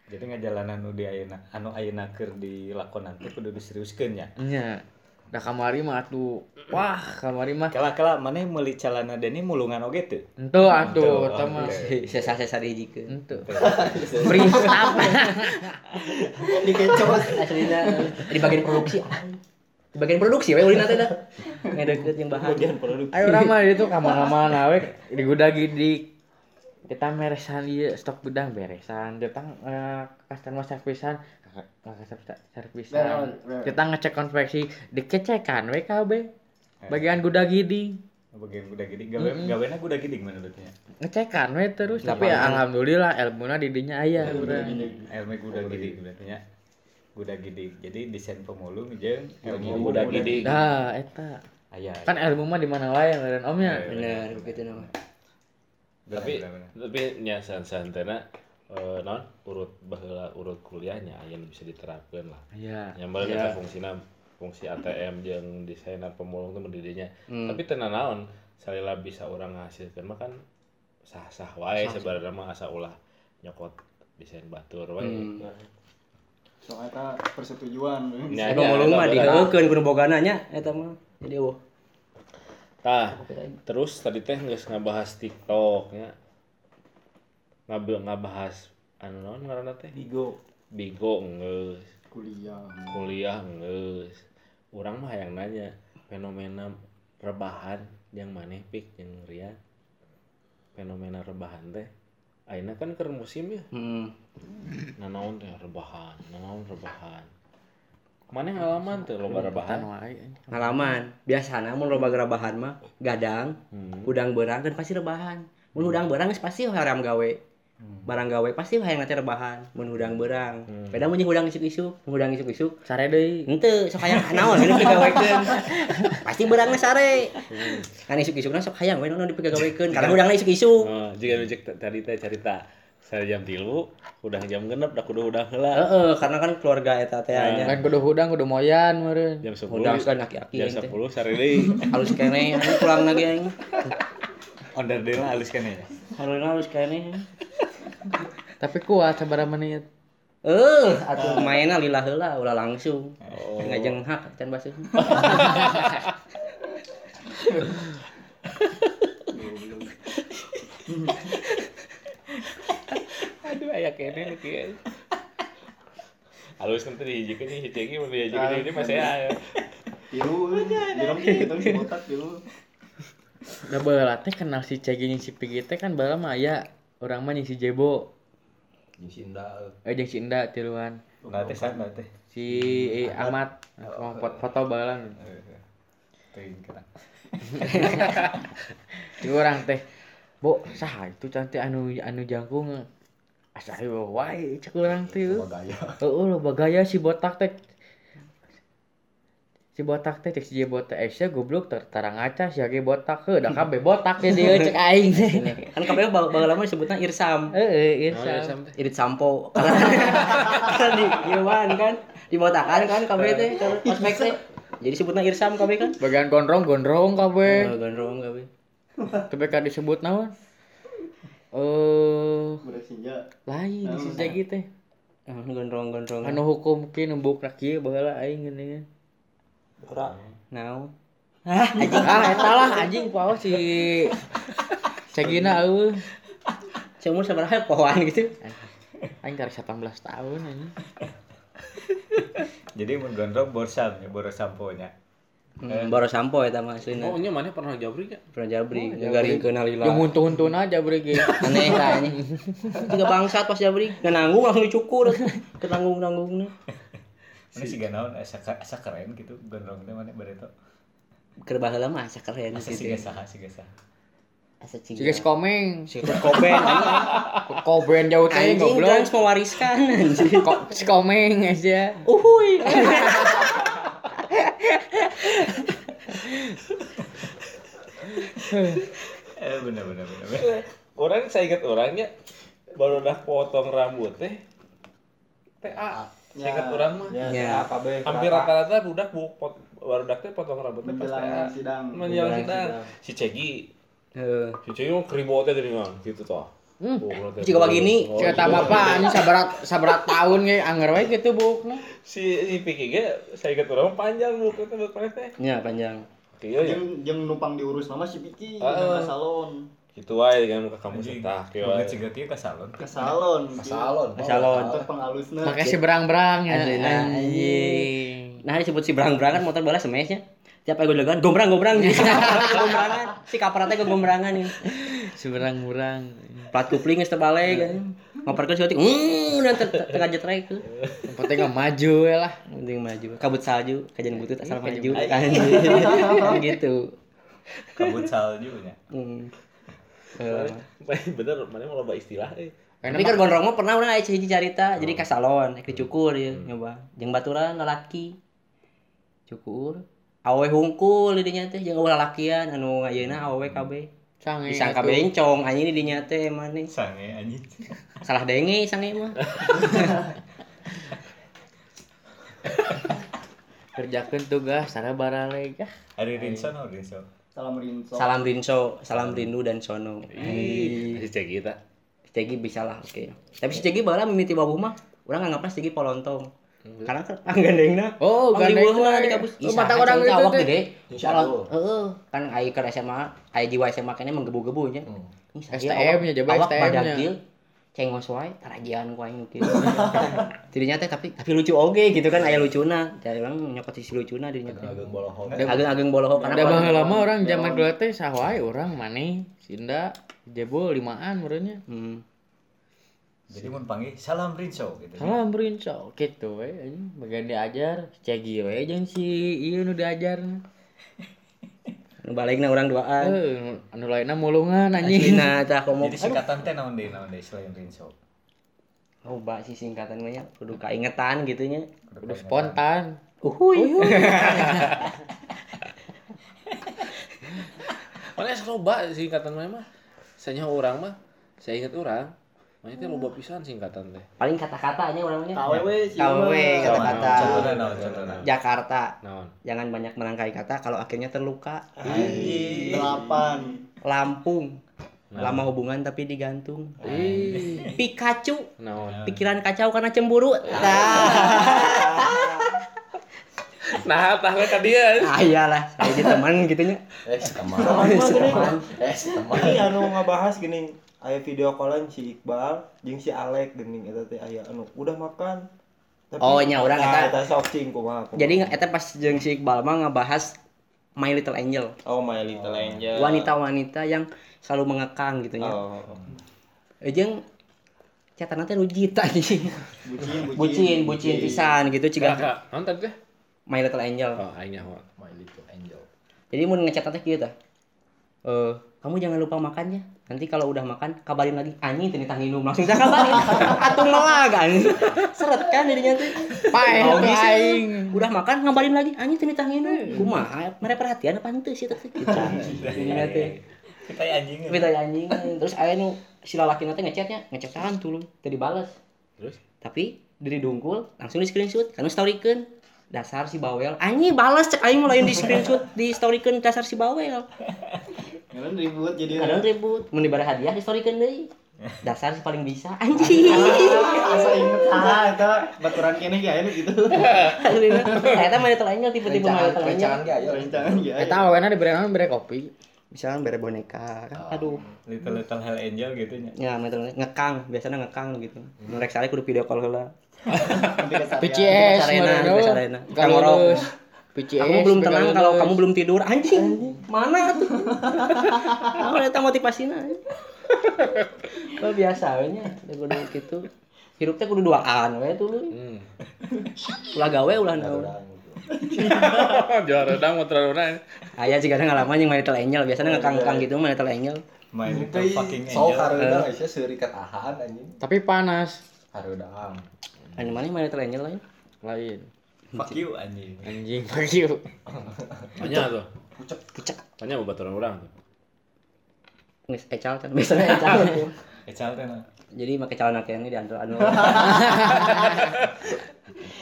Jadi ngajalanan nu di ayeuna anu ayeuna keur dilakonan teh kudu diseriuskeun nya. Nya. Da kamari mah atuh. Wah, kamari mah Kala-kala maneh meuli calana deni mulungan oge teu? Ento atuh, eta mah. oke. Sesa-sesa dihijikeun. Ento. Beri staf. dikecot Aslina di bagian produksi. Di bagian produksi we ulina teh dah. Ngedeket yang bahan. bagian produksi Ayo ramah itu kamar-kamar nawe di gudang di kita meresan iya stok gudang beresan datang eh, customer servicean. Servicean kita ngecek konveksi dikecekan WKB bagian gudang gidi Bagian kuda gede gawe gawena kuda gede menurutnya. ngecekan we terus. Tapi ya, alhamdulillah ilmuna didinya aya urang Ilmu kuda gede berarti nya. Kuda gede. Jadi desain pemulung jeung ilmu Kuda gede. dah eta. Aya. kan ilmu mah di mana wae dan omnya Bener begitu nama. Tapi tapi nya santana eh non urut baheula urut kuliahnya aya nu bisa diterapkeun lah. iya Yang balik Iya. eta fungsina fungsi ATM jeung desainer pemulung itu mendidinya Hmm. tapi tenan naon salila bisa orang ngahasilkeun mah kan sah-sah wae sebenarnya mah asa ulah nyokot desain batur wae Hmm. soalnya eta persetujuan Nya, Eta nya, mulung eta mah diheukeun kudu bogana nya eta mah. Jadi eueuh. Tah, terus tadi teh geus ngabahas TikTok nya. Ngabil ngabahas anu naon ngaranna teh? Bigo Bigo geus, kuliah kuliah geus. Urang mah hayang nanya fenomena rebahan yang maneh pik yang Rian. Fenomena rebahan teh Aina kan keur musim ya. Hmm. Nanaon teh rebahan, nanaon rebahan. Maneh ngalaman teh loba rebahan? Wae anjing. Ngalaman. Biasana mun loba rebahan mah gadang, Hmm. udang berang kan pasti rebahan. Mun udang berang pasti haram gawe. Barang gawe pasti hayang nanti rebahan mun udang berang. Hmm. Beda mun udang isuk-isuk, mun udang isuk-isuk Sare deui. Ente, sok hayang naon ini digawekeun. Pasti berangna sare. Kan isuk-isukna sok hayang we naon dipigawekeun. Karena udangna isuk-isuk. Oh, jika tadi teh cerita saya jam tilu, udah jam genep, dah kudu udah heula. Heeh, karena kan keluarga eta teh nya. Kan kudu hudang kudu moyan meureun. Jam 10. Udang kan aki-aki Jam teh. 10 sare deui. Halus kene, anu pulang lagi aing. Onder deui lah halus ya. Halus halus kene. Tapi kuat sabaraha menit. Eh, atuh mainna lila heula ulah langsung. Ngajeng hak can basuh. Kene nu kieu. Halus nanti dihijikeun si Cegi mun dihijikeun ini masih aya. tilu jerong gitu si botak tilu Da baheula teh kenal si Cegi jeung si Pigi teh kan baheula mah aya urang mah si Jebo. Jeung si Indah. Eh jeung si Inda tiluan. Nah teh sana teh. Si eh, Ahmad oh, foto, foto baheula. Teuing kana. Di orang teh. Bo, saha itu cantik anu anu jangkung. Asa ieu wae cek urang teh. Loba gaya. Heeh, loba gaya si botak teh. Si botak teh cek si botak eh sia goblok ter tarang ngaca si age botak heuh da kabeh botak ya dia cek aing teh. Kan kabeh baheula mah disebutna irsam. Heeh, Oh, iya ya, sah. Sam, teh. Irit sampo. Karena di ieuan kan dibotakan kan kabeh teh kalau ospek teh. Jadi sebutna irsam kabeh kan. Bagian gondrong gondrong kabeh. Oh, gondrong kabeh. Tapi kan disebut naon? Eh, udah senja lain si Jagi teh. Ah, gondrong-gondrong. Anu hukum ki nembuk rakieu baheula aing geuningan. Naon? Ah, anjing ah eta lah anjing poho si Cegina eueuh. Seumur sabaraha pohoan gitu. Aing karek 18 tahun anjing. Jadi mun gondrong borsam ya boros sampo-nya. Hmm, baru sampo eta mah aslinya. Oh, nya maneh pernah jabri ya? Pernah jabri, ngagaringkeun halila. Yang huntu-huntun aja bre ge. Aneh lah anjing. Tiga bangsat pas jabri, nggak nanggung langsung dicukur. Ketanggung-tanggungna. Ini sih gak naon asa asa keren gitu gondrong teh mana bareto. Keur baheula mah asa keren Asa gitu. siga saha siga saha. Asa Si ciga. guys komeng. Si Kurt Cobain anjing. Koben jauh teh Anjing goblok. Guns mewariskan anjing. Ko- Si komeng aja. Uhuy. Eh bener bener bener. bener. Orang saya ingat orangnya baru udah potong rambut teh. TA. Saya ingat orang mah. ya, Ya. Hampir rata-rata budak bu pot, barudak teh potong rambutnya pas menjelang TA. sidang Menjelang sidang. Si Cegi, Heeh. si Cegi mah keribotnya dari mana gitu toh. Hmm. Oh, Jika begini, Oh, Cerita jika bapak begini. anjing sabarat sabarat tahun ge anger we gitu bukna. Si si Piki ge saya ingat orang panjang bu itu buat mana teh. Ya panjang. Kieu ya. jeung jeung numpang diurus nama si Piki Heeh. ke salon Gitu wae dengan muka kamu setah kieu Banget wae. siga kieu ka salon. ke salon Ke salon. Ke salon. untuk pengalusna Pakai si berang-berang ya. Anjing. Nah disebut si berang-berangan motor bola semesnya. Tiap gue legan gombrang gombrang gombrangan. Si kaparatnya ke gombrangan ya. Si berang-berang. Plat kupling geus teu balik kan. Ngoperkeun si Otik. Hmm, udah tengah jetrek penting nggak maju we lah. Penting maju. Kabut salju, kajian butut asal maju. Kan gitu. Kabut salju nya. Hmm. Eh, Bener, mana mau loba istilah eh. Tapi kan gondrong mah pernah urang aya hiji carita, jadi ka salon, ek dicukur ya, nyoba. Jeung baturan lalaki. Cukur. Awe hungkul di dinya teh jeung ulah lalakian anu ayeuna awewe kabeh. Sange Disangka atuh. bencong anjing di dinya teh maneh. Sange anjing. Salah denge sange mah. kerjakan tugas cara baraleg ah Ari Rinso no Rinso. Salam rinso. Salam rinso, salam rindu dan sono. Ih, si cek kita. Cegi bisa lah, oke. Tapi si Cegi bala mimiti babuh mah, orang nganggapnya si Cegi polontong. Karena kan gandengna. Oh, Mang gandeng liweuna mah. di kampus. Oh, mata saha orang itu awak gede. Insya Kalau Allah. heeh, kan ai ke SMA, ai jiwa SMA kene menggebu-gebu nya. Saha STM awak- nya, awak STM nya. badagil, cengos wae tarajian ku aing kieu. Dirinya teh tapi tapi lucu oge gitu kan aya lucuna. Jadi orang nyokot sisi lucuna dirinya teh. Ageng boloho. Ageng-ageng boloho karena Udah baheula lama orang zaman dulu teh sawae orang maneh Sinda jebol limaan menurutnya. Hmm. Jadi mun panggil salam Rinso gitu. Salam berinco gitu we anjing bagian diajar cegi we jeung si ieu nu diajar. Nu balikna urang duaan. Eh anu lainna mulungan anjing. Aslina tah komo. Jadi singkatan teh naon deui naon deui selain Rinso. Oh, bak sih singkatan mah nya kudu kaingetan gitu nya. Udah spontan. Uhuy. Mana yang loba singkatan mah mah. Saya orang mah, saya ingat orang. Makanya teh loba pisan singkatan teh. Paling kata-katanya orangnya. KWW sih. KWW kata-kata. Jakarta. Naon? Jangan banyak menangkai kata kalau akhirnya terluka. Anjing. Delapan. Lampung. Lama hubungan tapi digantung. Pikachu. Naon? Pikiran kacau karena cemburu. Nah, Nah, tah we ka dia. ah, iyalah, saya jadi teman gitu nya. Eh, teman. Sama gini. Eh, teman. Ini anu ngabahas gini. Aya video callan si Iqbal jeung si Alek geuning eta teh aya anu udah makan. Tapi- Oh, nya urang Nah, eta. eta sok cing kumaha. kumaha. Jadi eta pas jeung si Iqbal mah ngebahas My Little Angel. Oh, My Little Angel. Wanita-wanita yang selalu mengekang gitu nya. Oh. Eh, jeung catatan teh rujit anjing. Bucin, bucin, bucin pisan gitu ciga tadi teh? My Little Angel. Oh, aing. My little angel. Jadi mau ngecat teh kieu tah. Eh, kamu jangan lupa makan ya. Nanti kalau udah makan kabarin lagi. Anjing teu nitah nginum langsung saya kabarin. Atuh melag anjing. Seret kan jadinya teh. Pae Oh, tuh aing. Udah makan ngabarin lagi. Anjing teu nitah nginum. Kumaha? Mere perhatian apa henteu sih teh gitu. Jadinya teh. Kita anjing. Tapi tanya anjing. Terus aya nu si lalaki teh ngechatnya, ngechat kan tulung teu dibales. Terus? Tapi diri dungkul langsung di screenshot karena storykeun dasar si bawel anjing balas cek aing mulai di screenshot di storykeun dasar si bawel Kan ribut jadi kadang ribut mun dibari hadiah di storykeun deui dasar si paling bisa anjing asa inget ah eta baturan kene ge aya gitu. Aslinya. eta mah itu lainnya tipe-tipe mah itu Rencangan ge ayo. Rencangan ge aya. Eta awena diberi naon bere kopi. misalkan bere boneka kan aduh Little little hell angel gitu nya. ya metal ngekang biasanya ngekang gitu nu rek sare kudu video call heula PCS di Sarena. Kalau Kang Orok. lulus. PCS. kamu belum tenang kalau kamu belum tidur anjing mana tuh kamu eta motivasinya kalau biasa we nya kudu kitu hirup teh kudu duaan we tuh Hmm. ulah gawe ulah naon Jual redang motor redang. aya juga ada ngalaman yang main Little Angel biasanya ngekang-ngekang gitu main Angel My little fucking So angel. kareudang Aisyah seuri ket ahan anjing. Tapi panas. Kareudang. anu mana main Little Angel lain Lain. Fuck you anjing. Anjing fuck you. Tanya tuh. pucek Tanya baturan orang tuh. geus ecal kan biasanya ecal Ecal teh nah. jadi make celana kene di antara anu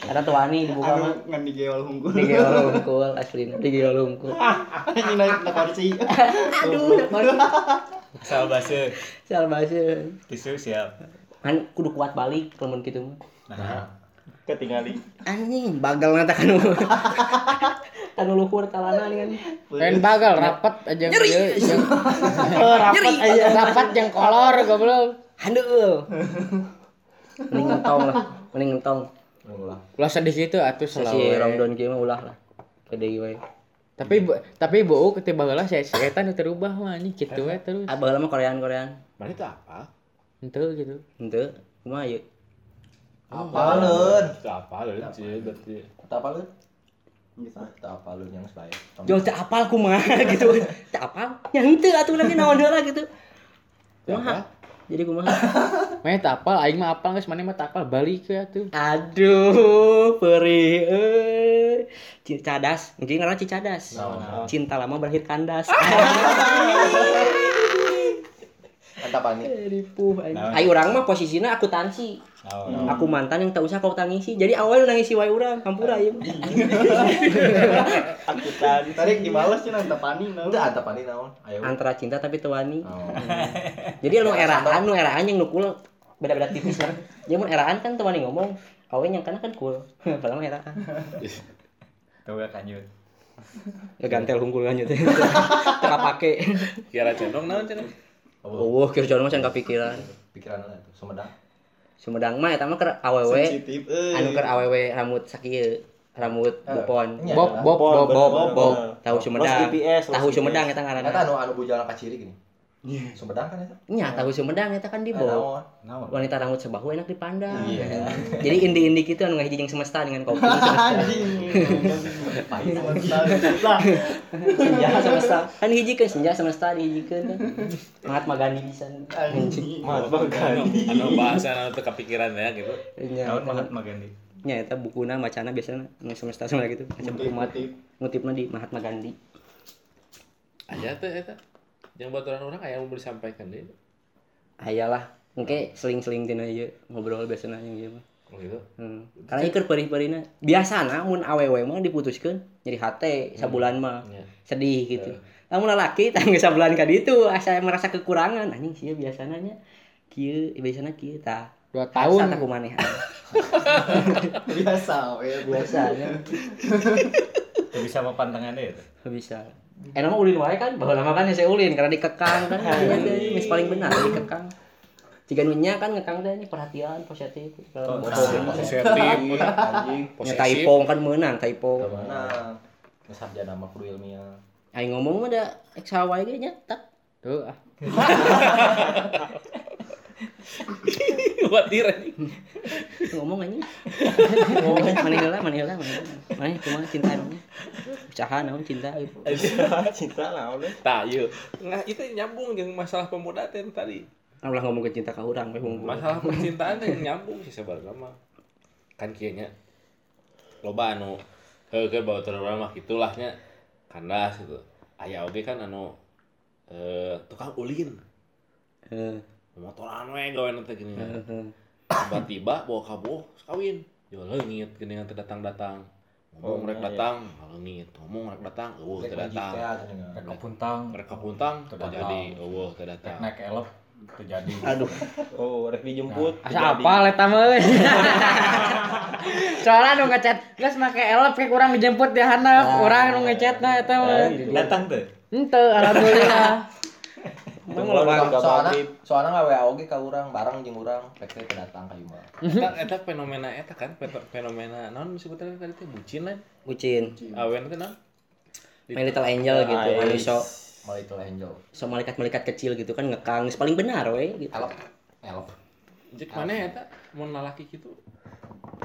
ada tuani dibuka Anu mah ngan digeol hungkul. di geol hungkul asli di geol hungkul Anjing naik na kursi. aduh Asal base Sial bahasa. tisu siap. Kan kudu kuat balik lamun kitu mah. Nah, Ketinggali. Anjing, bagal nata kan. anu luhur talana nih kan. Lain bagal rapat aja Nyeri. Oh, rapat aja. Rapat yang kolor goblok. Handeuh. Mending ngentong lah, mending ngentong. Ulah. Ulah sedih gitu atuh Si selawe. Ramadan kieu mah ulah lah. Kede we. Tapi bu- tapi bau ketika bagelah saya setan terubah mah anjing kitu we terus. Ah baheula mah Korean-Korean. Mana itu apa? Henteu gitu. Henteu, kumaha ieu? Itu apa loh? Cie, berarti. Teu apaleun. Teu apaleun yang sebae. Jauh teu apal kumaha gitu. Teu apal. Ya henteu atuh nanti naon heula gitu. Kumaha? Jadi kumaha? Meh tak apal aing mah apal geus maneh mah tak apal balik ke atuh. Aduh, perih euy. Ci- Cadas, mungkin karena cicadas. Cinta lama berakhir kandas. Tapani. ripuh. Nah. Ayo orang mah posisinya akuntansi. Oh, Aku mantan yang tak usah kau tangisi. Jadi awalnya nangisi wae urang, hampura ieu. Akutan. Tarik dibales cenah tapani naon. Udah Tapani naon? Ayo. Antara cinta tapi tewani. Oh. Jadi anu eraan, nu eraan yang nukul beda-beda tipis kan. Jadi mun eraan kan tewani ngomong, awe yang kana kan cool. Padahal mah eraan. Tuh gak kanjut. Ya gantel hungkul kan teh. Teka pake. Kira condong naon cenah? Oh, mah can kepikiran. Pikiran lah itu Sumedang. Sumedang mah eta mah keur awewe euy. anu keur awewe rambut sakieu, rambut bupon. Iya, Bob? Bob, Bob, Bob, Bob. Tahu Sumedang. Tahu. Sumedang eta ngaranna. Eta anu anu bujana ka ciri gini. Sumedang kan eta? Nya, tahu Sumedang eta kan di? Naon? Wanita rambut sebahu enak dipandang. Iya. Jadi indi-indi gitu anu ngahiji jeung semesta dengan kopi semesta. Pahit. Lah, senja semesta kan hijikeun senja semesta dihijikeun kan Mahatma Gandhi bisa Mahatma Anu, Gandhi. anu bahasa anu teu kepikiran ya gitu. nya Naon Mahatma Gandhi. nya eta bukuna bacana biasana anu semesta semesta gitu macam umat ngutipna di Mahatma Gandhi Aya teh eta. Yang baturan orang aya mau disampaikan deui. ayalah engke seling-seling tina ieu ngobrol biasana yang ieu mah Oh gitu. Hmm. Karena iker perih-perihna biasana mun awewe mah diputuskeun jadi hate sabulan mah Iya. sedih gitu. Lamun lalaki tangga sabulan ka ditu asa merasa kekurangan anjing sih biasana nya kieu biasana kieu tah. Dua Tahun aku maneh. biasa we. biasanya bisa apa pantangan deh. bisa. Enak mah ulin wae kan, bahwa lama kan saya ulin karena dikekang kan. Iya deh, geus paling benar dikekang. Jika nunya kan ngekang teh ini perhatian positif. Kalau bohong Positif. Anjing. typo kan meunang typo. Mana? Sarjana mah kudu ilmiah. Aing ngomong mah da X wae ge nya tak. Tuh, ah. Khawatir anjing. ngomong aja ngomong mana heula mana heula mana heula. mana kumaha cinta emangnya usaha naon cinta gitu Cinta naon. Tah, ieu. Nah, itu nyambung jeung masalah pemuda teh tadi. ulah ngomong ke cinta ka urang we hungkul Masalah percintaan teh nyambung sih sebenarnya mah. Kan kieu nya. Loba anu heuh keur bawa urang mah kitulah nya. Kandas gitu. Aya oge kan anu eh tukang ulin. heeh Motoran we gawe teh gini. Tiba-tiba bawa kabur kawin. Yo leungit geuning teh datang-datang. Ngomong rek datang, leungit. Ngomong rek datang, eueuh teh datang. Mereka puntang, Mereka puntang, Teu teu datang. jadi, eueuh teh datang. naik elep terjadi. aduh Oh, rek dijemput. Asa apa eta mah. Soalnya nu ngechat, geus make elep kayak urang dijemput di handap, urang nu ngechatna eta mah. Datang tuh. Henteu alhamdulillah. emang Tunggu, loba tunggu. Soalnya soalnya nggak WA oge ka urang bareng jeung urang rek teh teu datang ka imah. Eta eta fenomena eta kan fenomena naon disebutna tadi teh bucin lain. bucin Awen teh naon? My Little Angel gitu anu so Malah itu angel. so malaikat-malaikat kecil gitu kan ngekang paling benar we gitu Elep. Elep. Jek mana eta mun lalaki kitu?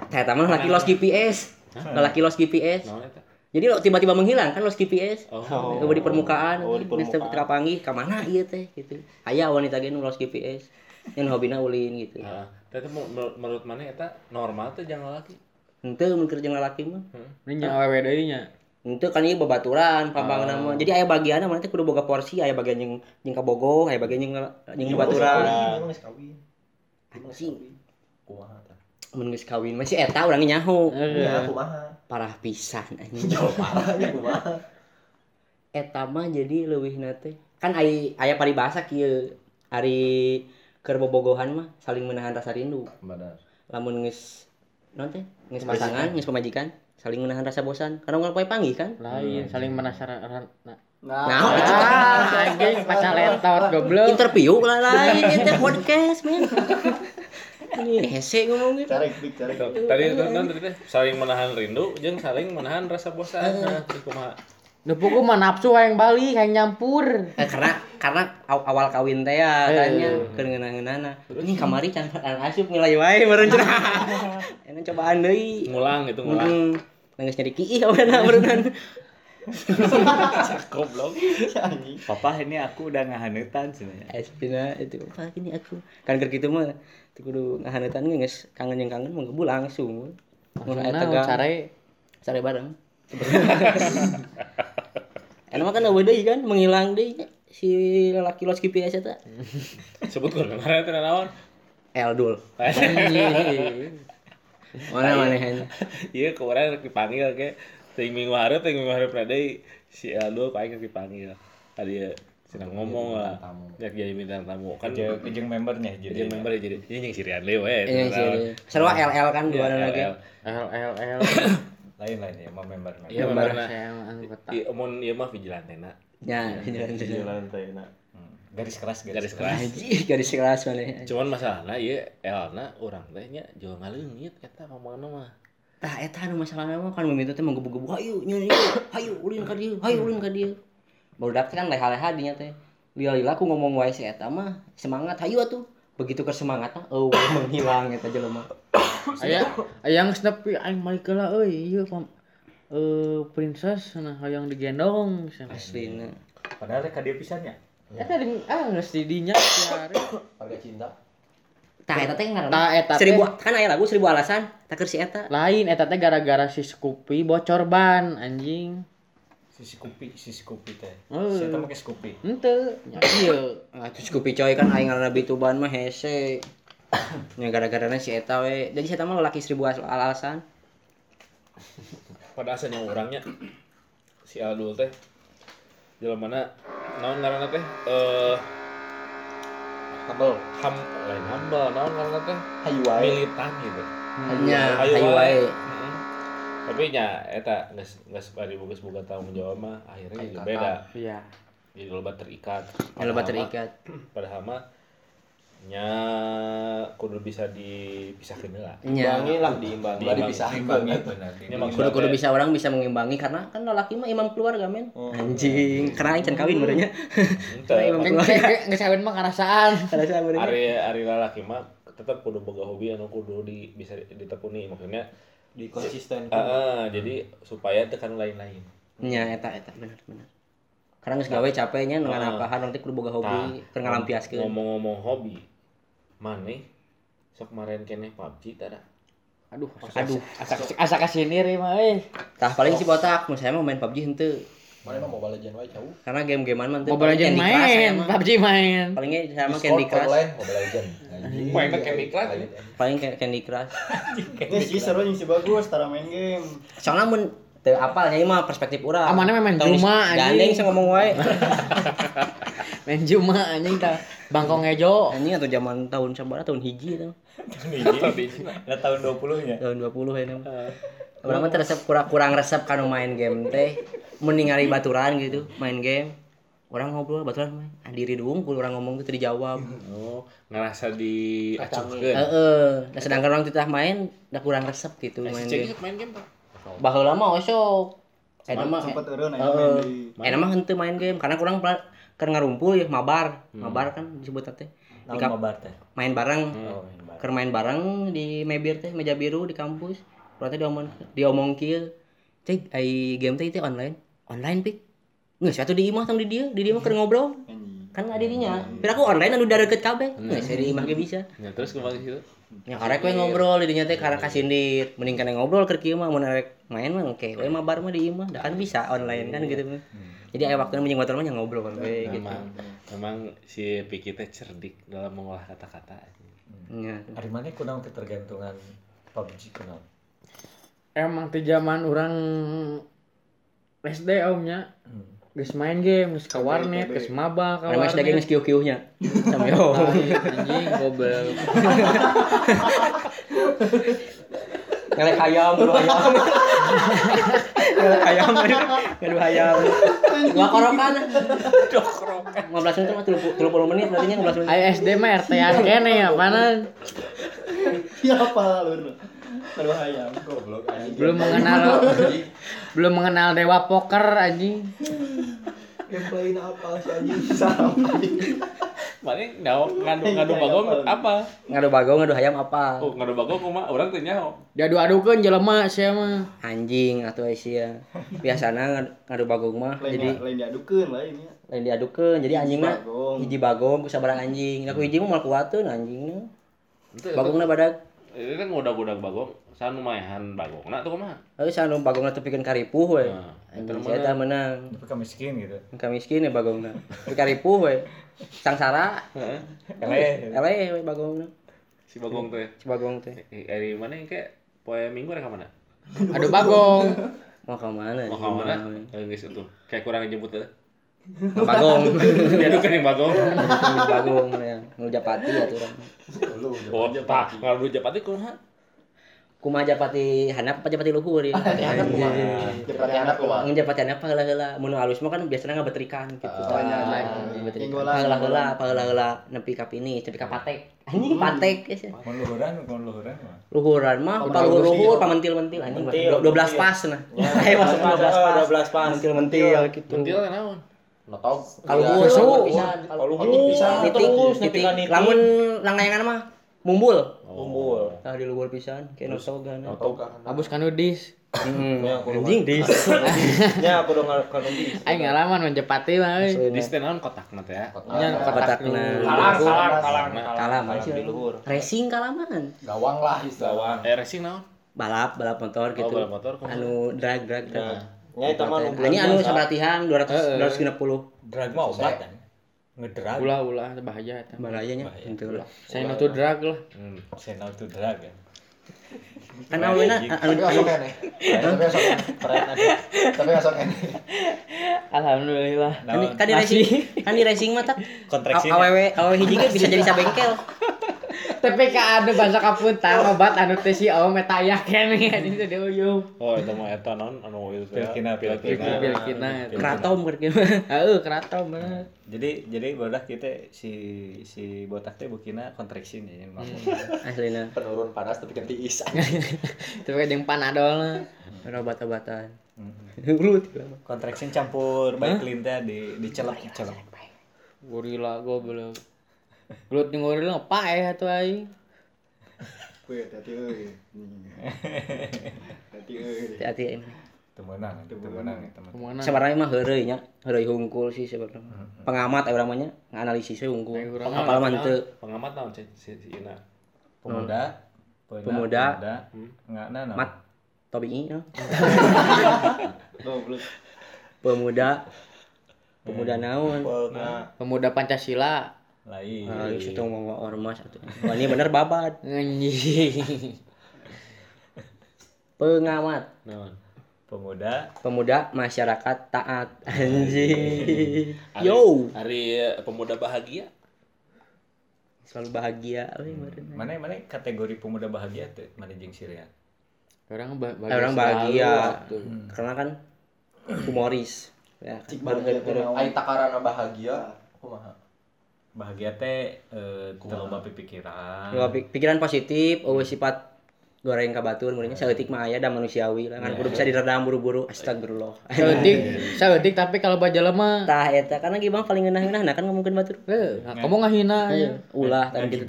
Tah eta mah laki los GPS laki los GPS Naon eta? Jadi lo tiba-tiba menghilang kan los GPS Oh. Oh, di permukaan, Oh, di permukaan. teu panggih ka mana ieu teh gitu. Aya wanita ge nu los GPS. Yang hobina ulin gitu. Heeh. Tapi menurut, menurut mana eta normal teh jangan lalaki? Henteu mun keur jeung lalaki mah. Ini nya awewe deui nya. Henteu kan ieu babaturan pambangna mah. Jadi aya bagianna mana teh kudu boga porsi, aya bagian jeung jeung kabogoh, aya bagian jeung jeung babaturan. Anjing, Kumaha tah? mun geus kawin masih eta urang nyaho. Ya kumaha? Parah pisan anjing. Jauh parah nya kumaha? Eta mah jadi leuwihna teh. Kan ai aya paribasa kieu. Ari keur bobogohan mah saling menahan rasa rindu. Benar. lamun geus naon teh geus pasangan geus pemajikan saling menahan rasa bosan karena nggak poe panggih kan Lain saling penasaran. Nah, nah Ah, anjing pacar lentot goblok. interview lah lain itu podcast men hese ngomongin Cari klik cari. Tadi itu naon tadi teh saling menahan rindu jeung saling menahan rasa bosan. Nah, tadi kumaha? Nepuku mah nafsu hayang balik, hayang nyampur. Eh, karena karena aw- awal kawin teh ya tanya keur ngeunah-ngeunahna ini kamari can asup nilai wae meureun cenah enak cobaan deui Ngulang gitu ngulang. Nangis nyari kiih aweuna meureun Goblok. Papa ini aku udah ngahanetan sebenarnya. Espina itu apa ini aku kan kitu mah kudu ngahaneutan ge geus kangen yang kangen mah gebu langsung. Mun eta Nah, ga cari sare bareng. Enak mah kan eueuh deui kan menghilang deui nya. si lelaki los GPS eta. Sebutkan kemarin teh naon Eldul. Mana mana iya kemarin dipanggil ke ting minggu hari ting minggu hari pradai si paling rek dipanggil. Tadi ya sedang ngomong lah tamu. ya jadi bintang tamu kan Jeung jeung membernya jadi. member ya, jadi ini yang si Rianle we Iya sih. Sarua LL kan dua Iya, lagi. LL. L L L Lain-lain ya mau member. Iya, Member. member. saya anggota Iya, mun ieu mah vigilantena. Ya, jalan jalan teh nah Hmm. Garis keras Garis keras. Garis keras mana. Cuman masalahna ieu Elna urang teh nya jeung ngaleungit eta ngomongna mah. Tah eta anu masalahna mah kan meminta teh menggebu-gebu hayu nyanyi hayu ulin ka dieu hayu ulin ka dieu. Teh kan leha-leha dinya teh. Lila-lila aku ngomong wae si eta mah semangat hayu atuh. Begitu ke semangat tah eueuh menghilang eta jelema. aya ayang snepi aing Michael euy ieu pam eh princess nah hayang digendong. Aslina. Padahal rek dieu pisannya. Eta di ah geus di dinya siare. Harga cinta. Tah eta teh ngaranna Tah eta seribu kan aya lagu seribu alasan tak si eta. lain eta teh gara-gara si Scoopy bocor ban anjing. Si Scoopy, si Scoopy teh. Oh. Make Scoopy. Henteu. nya ieu. Atuh Scoopy coy kan aing ngaranna bituban mah hese. Nya gara-garana si eta we. Jadi si eta mah lelaki seribu al- alasan. Pada asalnya orangnya si Aldul teh mana naon ngaranna teh eh Humble. ham lain humble naon ngaranna teh Hayu wae. militan gitu. Nya Hayu hayu wae. wae. Heeh. Tapi nya eta geus geus bari bogas boga tanggung jawab mah akhirnya juga Ikatan. beda. Iya. Jadi loba terikat. Nya loba terikat. Padahal mah nya kudu bisa dipisahkeun lah. Nya imbangi lah diimbangi. Ini maksud- kudu kudu bisa orang bisa mengimbangi karena kan lelaki mah imam keluarga men. Anjing, karena aing can kawin merenya. Henteu. Imam keluarga. geus kawin mah karasaan. Karena saya merenya. Ari ari lalaki mah tetap kudu boga hobi anu kudu di bisa ditekuni maksudnya di konsisten Heeh, jadi supaya tekan lain-lain. Nya eta eta bener bener. Karena geus gawe capeknya dengan Ah. apa nanti kudu boga hobi Nah, ngalampiaskeun. Ngomong-ngomong hobi, maneh sok kemarin kene PUBG tada. Aduh, Aduh. asa asa kasini ri mah euy. Tah paling si botak mun saya mah main PUBG henteu. Mana emang Mobile Legends wae jauh. Karena game-gamean mah Mobile Legends Candy Crush saya main. PUBG main. Palingnya saya mah Discord Candy Crush. online Mobile Legends. Mainnya Candy Crush. Paling kayak Candy Crush. Ini sih seru yang si bagus tara main game. Soalnya mun teu apal nya mah perspektif urang. Amannya mah main Juma, anjing. Gandeng saya ngomong wae. Main Juma anjing tah. Bangkong Ejo. Anjing atau zaman tahun sabaraha tahun hiji itu. Ada tahun 20-nya. Tahun 20 ya. Urang mah resep kurang kurang resep kanu main game teh. Mun ningali baturan gitu, main game. Orang ngobrol baturan main. Ah, diri orang ngomong gitu dijawab. Oh, ngerasa diacuhkeun. Heeh. Nah, sedangkan orang titah main udah kurang resep gitu Eh, main game. sok main game tak? Baheula mah osok. Eta mah Sempat eureun aya Heeh. main di Eta mah henteu main game karena kurang keur ngarumpul ya mabar. Mabar kan disebut teh. Di mabar teh? main bareng. Oh, main bar. Keur main bareng di mebir teh meja biru di kampus. Kurang teh diomong diomong kieu. Cek ai game teh teh online. Online pik. Ngeus atuh di imah tong di dieu, di dieu mah keur ngobrol. anjing. Kan ada dirinya. Tapi aku online anu udah deket kabeh. Ngeus di imah ge bisa. Ya terus kembali situ. Ya karek we ngobrol di dinya teh karena kasindit. Mending kana ngobrol keur kieu mah mun arek main mah oke we mabar mah di imah. Da kan bisa online kan gitu. Jadi aya waktu menjing motor mah nya ngobrol we gitu. Memang memang si Piki teh cerdik dalam mengolah kata-kata. Nya. Ari mana kunaon ketergantungan PUBG kunaon? Emang teh zaman orang SD omnya. Geus main game, geus ka warnet, geus maba ka Karena masih daging warnet. geus kieu-kieunya. Sama yo. Anjing goblok. Ngelek ayam, ngadu ayam. Ngelek ayam, ngadu ayam. Gua korokan. Korokan. 15 menit mah 30 menit berarti nya 15 menit. Ayo SD mah RT-an kene ya, panan. Ya apa lu? Aduh ayam goblok anjing. Belum mengenal belum mengenal dewa poker anjing. gameplay apa sih anjing Mana nyaho ngadu ngadu bagong apa? Ngadu bagong, ngadu ayam apa? Oh, ngadu bagong kumaha urang teh nyaho. Diadu-adukeun jelema sia mah. Anjing atau Asia. Biasana ngadu, ngadu bagong mah Lain jadi lain diadukeun lain ya. lain diadukeun. Jadi anjingna hiji bagong ku sabaraha anjing. Aku hiji mah moal kuateun anjingna. Bagongna badak itu kan udah-udah bagong sanu maehan bagong nah tuh kumaha Tapi sanu bagongna tepikeun karipuh we. Nah, saya teh menang. Tapi kan miskin gitu. Engka miskin ya bagongna. Tapi karipuh we. Sangsara. Heeh. Ele Ele we bagongna. si bagong tuh ya Si bagong teh. Eh, dari mana yang kayak poe minggu rek mana Aduh bagong. Mau ke mana? mau ke mana Eh, geus itu kayak kurang jemput ya Bagong. dia tuh kan yang bagong bagong ya. Nu Japati aturan. oh tak kalau dulu japati kumaha Kumaha Japati handap apa Japati luhur ya? Jepati anak kumaha. Ngan Japati handap heula-heula. Mun alus mah kan biasanya ngabetrikan gitu. Oh, iya, iya. Inggolan, Heula-heula, heula-heula nepi ka pinis, nepi ka patek. Anjing patek geus ya. mau luhuran, mau luhuran mah. Luhuran mah pa luhur-luhur pamentil-mentil anjing mah. Mentil, 12 mentil. pas nah. Ayo masuk 12 pas. 12 pas. Mentil-mentil gitu. mentil naon tau. Kalau Iya, luhur kalau pisan. Kalau Oh, luhur pisan. Nitik, nepi nitik. ka nitik. Lamun langgayangan mah mumbul. Kumpul. Tah di luhur pisan. Tau kan. Abus kanudis. Kudu Anjing dis. Ya, aku udah kalau di. Aing ngalaman menjepati mah. euy. di stand naon kotakna teh ya Nya kotak Kotakna. Kalang, kalang, kalang, Kalah kalang di luhur. Racing kalaman. Gawang lah. Gawang. eh racing naon Balap, balap motor gitu. Oh, balap motor? Anu drag drag drag. Nah, nya eta mah nu Ini anu sabaratihan 200 250. Drag mah obat kan. Ngedrag. Ulah ulah bahaya eta. Bahayanya itu lah. Saya tuh drag lah. hmm. Senau tuh drag kan. Kan awalnya anu Tapi anu esok kene. Tapi. Keren aja. Tapi esok kene. Alhamdulillah. kan di- kan di racing kan di racing mah tak Kontraksi. awewe awewe hiji ge bisa jadi sabengkel. Tapi ka anu bahasa kapuntan obat anu teh si awe meta aya keneh anjing teh deuyeuh. oh itu mah eta naon anu itu teh Pilkina, pilkina. Pilkina. Kratom keur Heeh, kratom bener. Jadi jadi bodak kita si si botak teh bukina kontraksi nih ngomong. Aslina Penurun panas tapi kan tiis. Tapi kan jeung panadol lah. obat-obatan. Urut. Kontraksi campur baik teh di dicelep celep. Gorila goblok. Gelut jeung gorila paeh atuh aing. Wih, hati euy. Hati euy. Hati-hati ini. Temenang, temenang ya. Ke mana? Sebenarnya mah heureuy nya, heureuy hungkul sih sebenarnya. Pengamat aya urang mah nya, nganalisis hungkul. Apal mah teu. pengamat naon si si si Ina Pemuda, Pemuda. enggak nah. Mat Tobi. Goblok. Pemuda pemuda naon? Nah, Pemuda Pancasila. Lain. Ah, geus itu ngomong ormas atuh. Wah, ini bener babat. Anjing. Pengamat naon Pemuda, pemuda masyarakat taat anjing. Yo, hari eh, pemuda bahagia selalu bahagia we meureun. mana mana kategori pemuda bahagia teh mana jeung Sirian. Orang ba bahagia. Orang bahagia. atuh. Karena kan humoris. Ya, kan. Baru- Aing takarana bahagia. Kumaha? Bahagia teh eh loba pikiran. Pik- pikiran positif, eueuh sifat goreng ka batur meureun saeutik mah aya da manusiawi lah kan kudu bisa diredam buru-buru astagfirullah. Saeutik, saeutik tapi kalau baja lemah. Tah eta karena gimana paling ngeunah-ngeunah nah kan ngomongkeun batur. Eh, kamu ngahina nya. Ulah tadi gitu.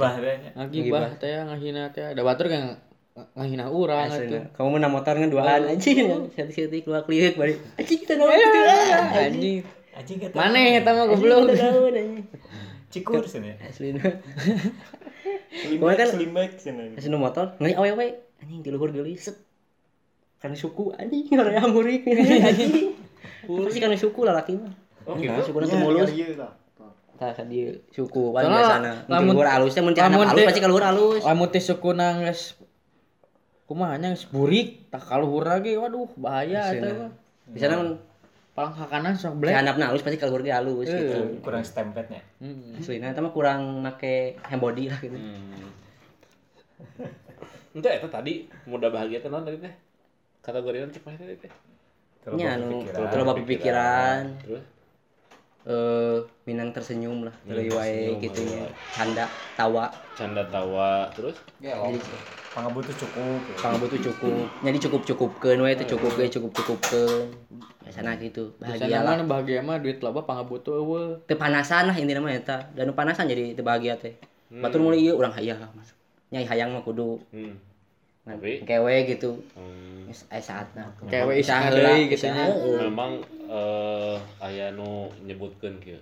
Gibah teh. Ngahina teh. Da batur kan ngahina urang atuh. Aslinya. Kamu menang motor kan duaan anjing. Seutik keluar kliuk bari. Anjing kita naon gitu. Anjing. Anjing Maneh eta mah goblok. Anjing. Cikur sini. Aslinya. slimek kan- slimek cenah. Aslinya motor ngai awewe anjing di luhur geulis. set. Karena suku anjing area murik anjing. Pasti karena suku lah laki mah. oh Nah, gitu suku nanti mulus. Iya lah. Tah kan di suku kan Soalnya biasana. Mun lamun- luhur alus teh mun lamun halus teh- pasti ka luhur alus. Lamun teh sukuna geus kumaha nya geus burik, tak kaluhur lagi waduh bahaya eta mah. Biasana mun Palang hakanan sok blek. handapna alus pasti ka luhur ge alus Eh. gitu. Kurang stempetnya. Hmm. Aslinya eta mah kurang make handbody lah gitu. hmm. Ente eta tadi pemuda bahagia teh naon tadi teh kategori tadi teh Teu Nya anu pikiran. terlalu pikiran. terus Eh minang tersenyum lah, dari wae gitu nya. heeh. Canda, tawa, canda tawa terus jadi Pangabutuh cukup. ya. kalau butuh cukup. Jadi cukup-cukupkeun we teh cukup ge cukup-cukupkeun. Biasana gitu. Bahagia Biasana lah. mah bahagia mah duit loba pangabutuh eueuh. Teu panasan lah intina mah eta. Dan panasan jadi teu bahagia teh. Batur mulai ieu urang hayang masuk. Nyai hayang mah kudu hmm. ngan Tapi- kewe gitu. hmm. Saatna. Kewe heula, gitu nya. usaha, heeh. memang eh aya nu nyebutkeun kieu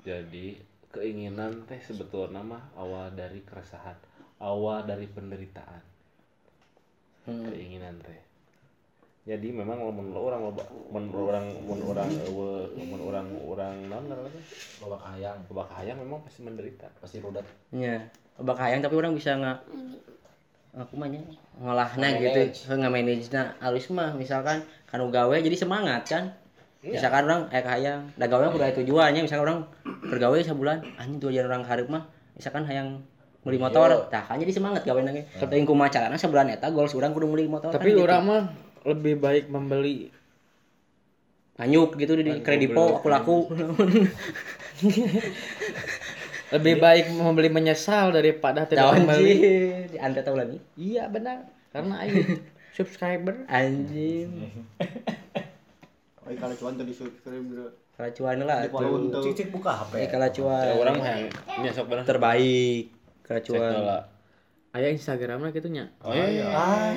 jadi keinginan teh sebetulnya mah awal dari keresahan awal dari penderitaan. Keinginan teh. Jadi memang mun orang loba mun orang mun orang eueuh mun orang orang naon ngaranna teh? Loba hayang, loba hayang memang pasti menderita. Pasti rudet. nya loba hayang tapi orang bisa nggak aku mah ngolahna gitu nggak manage na alus mah misalkan kanu gawe jadi semangat kan? Misalkan orang eh hayang da gawe udah tujuannya. Misalkan orang bergawe sebulan anjing tujuan orang hareup mah. Misalkan hayang beli motor tah kan jadi semangat gawe nage teuing kumaha carana sebulan eta goals urang kudu meuli motor Tapi kan gitu. orang mah lebih baik membeli anyuk gitu di kredipo aku laku lebih baik membeli menyesal daripada tidak membeli. anda tahu lagi Iya benar. Karena ayo subscriber. Anjing. Oh, kalau cuan tadi subscribe bro. kalau cuan lah untuk Cicik buka HP. eh kalau cuan Ya, orang mah yang nyesok bener terbaik kalau cuan heula Aya Instagramnya gitu nya. oh iya. Ah,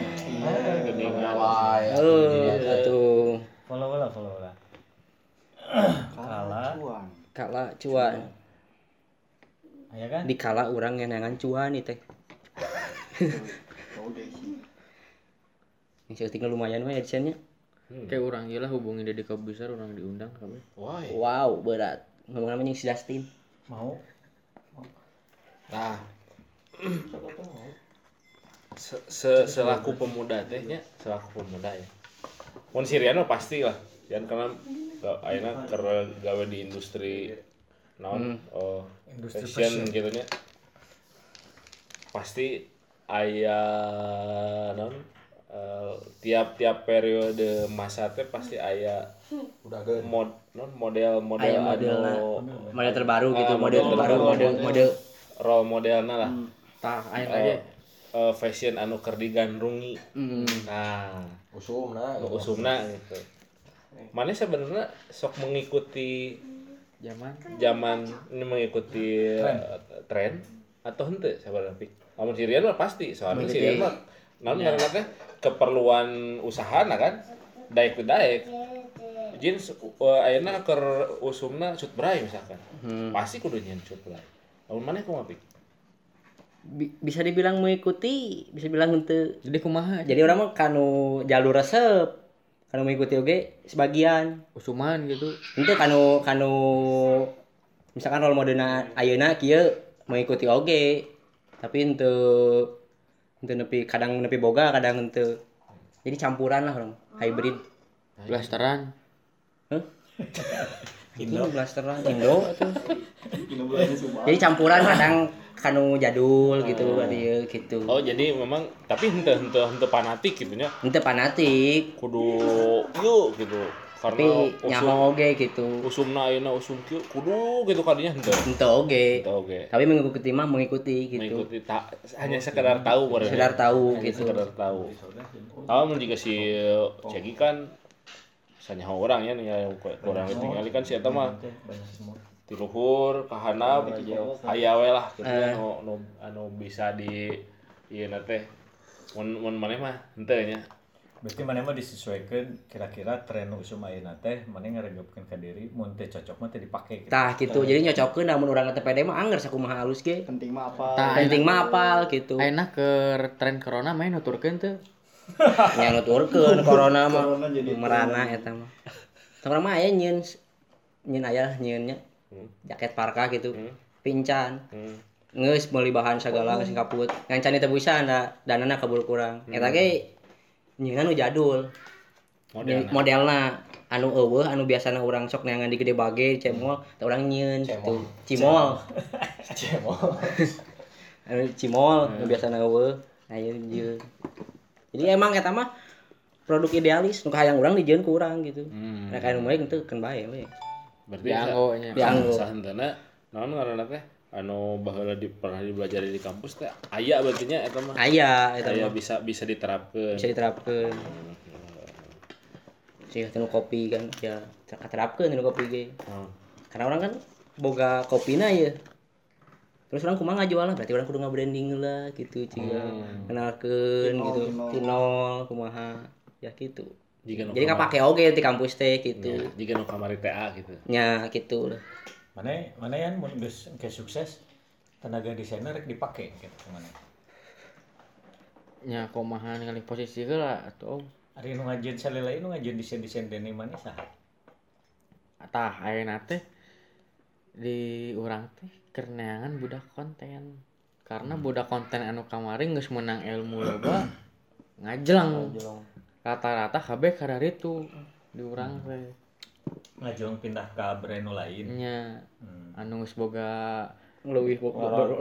wae. oh atuh. Follow lah, follow lah. Kala, cuan. kala cuan ya kan? di kala orang yang nangan cuan itu tinggal lumayan mah ya desainnya Kayak orang gila hubungi Deddy Kobuser orang diundang kabeh. wah wow berat ngomong namanya si Justin Mau? Nah, se se- selaku pemuda teh nya, selaku pemuda ya. Mun si Rian mah pasti lah. Rian karena ayeuna keur gawe di industri naon oh Industri fashion gitu nya. Pasti aya naon eh, tiap-tiap periode masa teh pasti aya Udah mod non model model anu model terbaru gitu Ah, model model terbaru model model. model role modelna lah. Tah aing Eh, aja eh, fashion anu keur digandrungi. hmm. Nah, Usum nah. nu usumna gitu. Mana sebenarnya sok mengikuti zaman zaman ini mengikuti eh, tren atau henteu sebenarnya pik. Namun si Rian mah pasti, soalnya si Rian mah namun karena teh keperluan usaha nah kan daek ke daek. Jeans uh, ayeuna keur usumna cut bray misalkan. Pasti kudu nyen cut bray. Namun mana kumaha pik? Bi- bisa dibilang mengikuti bisa bilang ente jadi kumaha jadi orang mah kanu jalur resep kanu mengikuti oge sebagian usuman gitu itu kanu kanu misalkan role modelna ayeuna kieu mengikuti oge tapi ente ente nepi kadang nepi boga kadang ente jadi campuran lah orang hybrid. Blasteran. Hah? Indo. Blasteran Indo. Jadi campuran kadang kanu jadul gitu dia gitu. Oh, jadi memang tapi henteu henteu henteu fanatik gitu nya. ente fanatik. Kudu yuk gitu tapi usum nyaho oge gitu. usumna ayeuna usum kieu kudu gitu kadinya henteu. Ente oge. Henteu oge. Tapi mengikuti mah mengikuti gitu. Mengikuti ta- hanya sekedar tahu baru sekedar tahu hanya gitu. sekedar tahu. Tahu mun juga si Cegi kan sanyaho orang ya nih yang kurang ditinggali kan si eta mah ti luhur ka handap aya we lah gitu Eh. anu anu anu bisa di ieu teh. Mun mun maneh mah henteu nya Berarti mana mah disesuaikan? Kira-kira tren usum ayeuna teh mana ngaregepkeun ka diri mun teh cocok mah teh dipake gitu. tah gitu. Jadi nyocokeun namun orang TPD mah anger sakumaha halus ge. Penting mah apa? Tah, penting mah apal gitu. Ayeuna ke tren corona main nuturkeun teu yang nuturkeun corona mah. Merana eta mah. Sekarang mah aya nyeun nyeun aya nyeunnya jaket parka gitu. Pincan Hmm. ngeus meuli bahan sagala geus kaput. Ngancan itu bisa anda danana kabul kurang. Eta ge nyeunna nu jadul. Modelna. modelna. Anu eueuh anu biasana urang sok neangan di gede bage cemol teh urang nyieun gitu cimol Cemol. anu cimol anu biasana eueuh. Ayeuna nyieun jadi emang eta mah produk idealis nu hayang urang dijieun ku urang gitu. Hmm. Rek anu meuk teu keun bae we. Berarti dianggo nya Dianggo. Sahentena naon ngaranna teh anu baheula di pernah dipelajari di kampus teh aya berarti nya eta mah. aya eta mah bisa bisa diterapkeun. bisa diterapkeun sih tinu kopi kan ya terapkeun tinu kopi ge Oh. karena orang kan boga kopina ya terus orang kumaha ngajual lah berarti orang kudu nge-branding lah gitu ciga kenalkeun Tinol, gitu tinol. tinol kumaha ya gitu Jika nu jadi kamar- kapake oge di kampus teh gitu Ya, jika nu kamari TA gitu. nya gitu lah Mana mana yang geus sukses tenaga desainer dipake gitu mana. nya komahan kali posisi lah atau Ari nu ngajian salila nu ngajian desain-desain dene mana saha? tah ayeuna teh di urang teh kerneangan budak konten. Karena budak konten anu kamari geus menang ilmu loba ngajelang rata-rata kabeh kada itu di urang teh Ngajong pindah ke brand nu lain. nya Hmm. anu geus boga lebih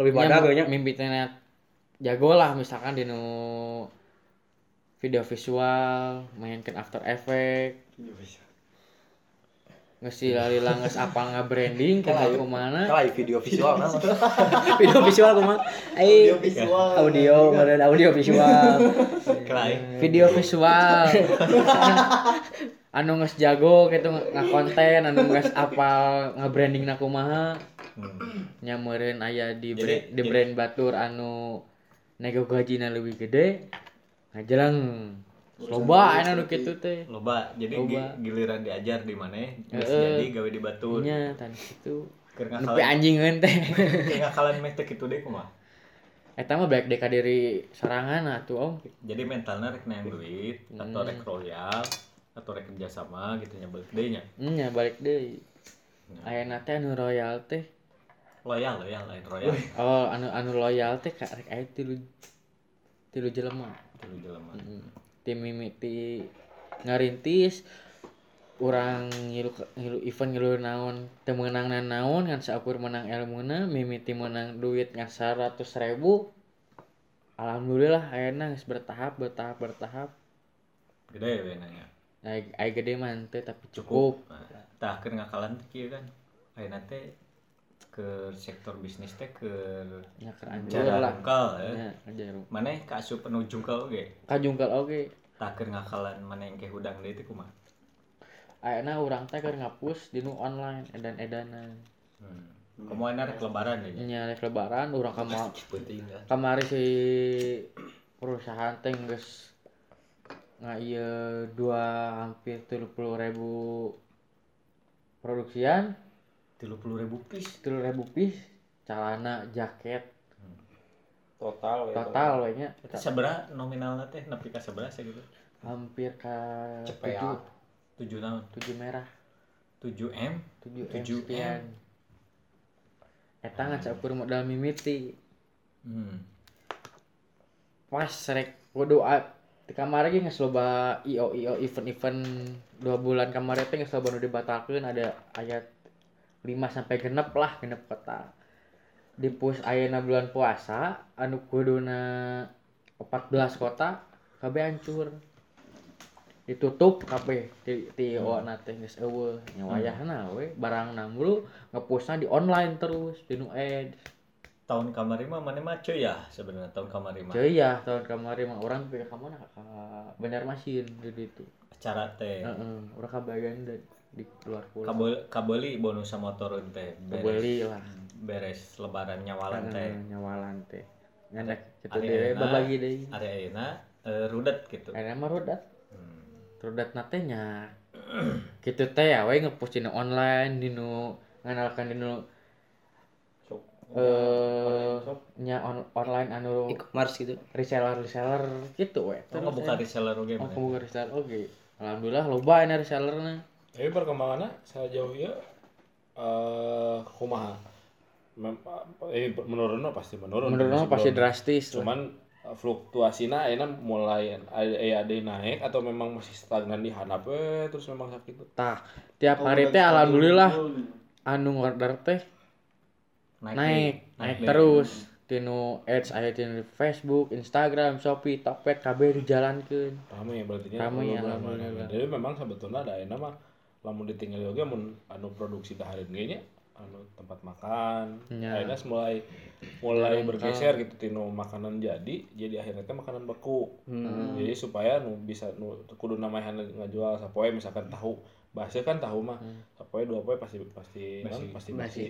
lebih nya badak nya mimpi teh jago lah misalkan di nu video visual mainkan After Effect. Ngesi lalila nges apa nggak branding ke aku mana? Kalau video visual nah video visual kumaha ai Audio visual. audio meureun audio visual. Video visual anu nges jago gitu nggak konten anu nges apal nggak branding na kumaha Hmm. nyameureun aya di Jadi- brand, di brand batur anu nego gajina lebih gede ngajelang loba anu kitu teh Loba, jadi Loba. giliran diajar di mana? Geus Heeh. jadi gawe di batu. nya tan kitu Keur ngakalan anjingeun teh keur ngakalan meh teh kitu deui kumaha? eta mah baik deka diri sorangan atuh om Jadi mentalnya rek duit atau rek royal atau rek kerjasama gitu nya balik deui nya. nya balik deui ayeuna teh anu royal teh Loyal, loyal lain royal. oh anu anu loyal teh ka rek aya tilu tilu jelema Tilu jelema. Mm. tim mimiti ngarintis orang ngilu ngilu event ngilu naon teu meunang naon ngan saukur menang ilmuna mimiti menang duit ngan 100 ribu alhamdulillah ayeuna geus bertahap bertahap bertahap Gede we nanya. Ai ai gede mah teu tapi cukup. Nah, tah keur ngakalan teh kieu kan. Ayeuna teh ke sektor bisnis teh ke anjur cara lah. rungkal ya. Nya anjir. Maneh kaasup anu jungkal oge. Kajungkal oge. Tah keur ngakalan maneh engke hudang deui teh kumaha? Ayeuna urang teh keur ngapus di nu online edan-edanan. Hmm. Komo ana rek lebaran deui. Nya rek lebaran urang kamar kan. kamari si perusahaan teh geus nga ieu dua hampir 30 ribu produksian 30.000 piece. 30 ribu piece celana jaket Total we. total we nya Eta sabaraha nominalna teh nepi ka sabaraha sih gitu? hampir ka Cepea. 7 7 naon? 7 merah 7 M. 7 M 7 sekian eta ngacaukur modal mimiti Hmm. pas rek kudu a- di kamar lagi nggak loba io io event event dua bulan kemarin teh nggak loba nu dibatalkeun ada ayat 5 sampai genep lah genep kota. Di pus ayeuna bulan puasa anu kuduna 14 kota kabeh hancur. Ditutup kabeh ti ti hmm. na teh geus eueuh. Nya wayahna we barang namru ngepusna di online terus di nu ads Tahun kamari mah maneh mah cuy ya sebenarnya tahun kamari mah. Cuy ya tahun kemarin mah orang pindah ke mana ke Banjarmasin di itu. Acara teh. Heeh, orang kabayan di, di luar pulau. Kabel kabeli bonus sama turun teh. Kabeli lah. beres lebaran nyawalan teh. nyawalan teh. Ngendek kita Ari dewe ayeuna- babagi deui. Ari ayeuna eh, rudet gitu. Ayeuna mah rodat. Hmm. Rodat na teh nya. Kitu teh ya we ngepost dina online dinu nganalkan dinu Shop. Eh nya on, online anu e-commerce gitu reseller reseller gitu we. Oh, buka reseller oge Oh, mana? kebuka reseller oke. Alhamdulillah loba ini resellerna. Tapi perkembangannya sejauh ya eh kumaha. Mem- eh menurunnya pasti menurun. Mah pasti drastis lah. Cuman eh, fluktuasinya ayeuna mulai ada ada naik atau memang masih stagnan di handap we terus memang sakit. Tah, tiap hari teh alhamdulillah anu order teh naik, naik, deh. terus. Tinu ads aya tinu Facebook, Instagram, Shopee, Tokped kabeh dijalankeun. Rame ya berarti nya. Rame ya. Jadi memang sebetulnya ada ayeuna mah lamun ditinggal oge mun anu produksi dahareun ge nya anu tempat makan. Ya. Ayeuna mulai mulai bergeser gitu tinu makanan jadi jadi akhirnya teh makanan beku. Hmm. Jadi supaya nu bisa nu kudu namahan ngajual sapoe misalkan tahu bahasa kan tahu mah sapoe dua poe pasti pasti pasti basi.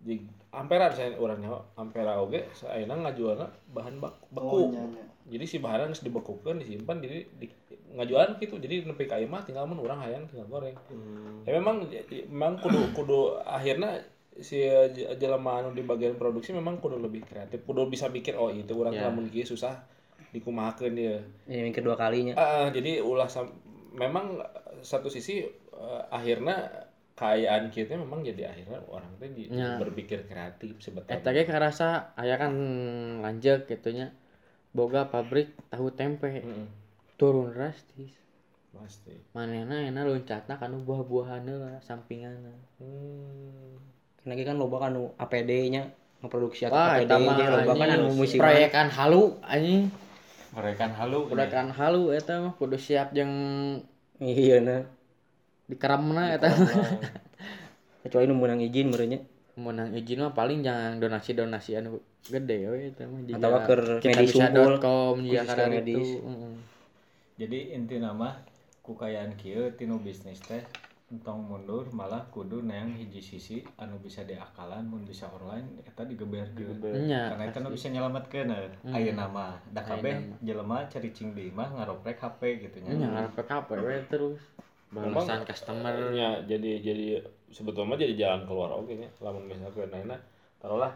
Di ampera saya urang nyawa ampera oge saeuna ngajualna bahan bak beku. Oh, nya, nya. Jadi si bahan geus dibekukeun disimpan jadi di, ngajualan gitu. Jadi nepi ka mah tinggal mun urang hayang tinggal goreng. Ya memang memang kudu kudu akhirnya si j- jelema anu di bagian produksi memang kudu lebih kreatif kudu bisa mikir oh itu orang Ya. lamun kieu susah dikumahakeun dia Ini yang kedua kalinya. Ah, jadi ulah memang satu sisi eh, akhirnya kekayaan kita memang jadi akhirnya orang teh di- Ya. berpikir kreatif sebetulnya Eta ge karasa aya kan lanjut gitunya. Boga pabrik tahu tempe Mm-mm, turun drastis. pasti Manehna enak loncatna kanu buah-buahanna lah sampinganna. hmm. Lagi kan loba kan anu APD-nya ngeproduksi atau Wah, APD nya loba kan anu musiman. proyekan halu anjing. mereka halu Proyekan halu eta mah kudu siap jeung Iya nah. Dikeramna eta. Kecuali nu menang izin merenya. Menang izin mah paling jangan donasi-donasi anu gede we eta mah. Keur kita medis unggul, medis. itu. Jadi inti nama kukayaan kieu tinu bisnis teh entong mundur malah kudu neang hiji sisi anu bisa diakalan mun bisa online eta digeberkeun Nya. karena itu nu bisa nyelametkeun Hmm. ayeuna mah da kabeh jelema caricing deui mah ngaroprek HP gitu nya Nya ngarep PKP we terus. Balasan customer. Ya, jadi jadi sebetulnya jadi jalan keluar oke nya lamun misalkan nah taruhlah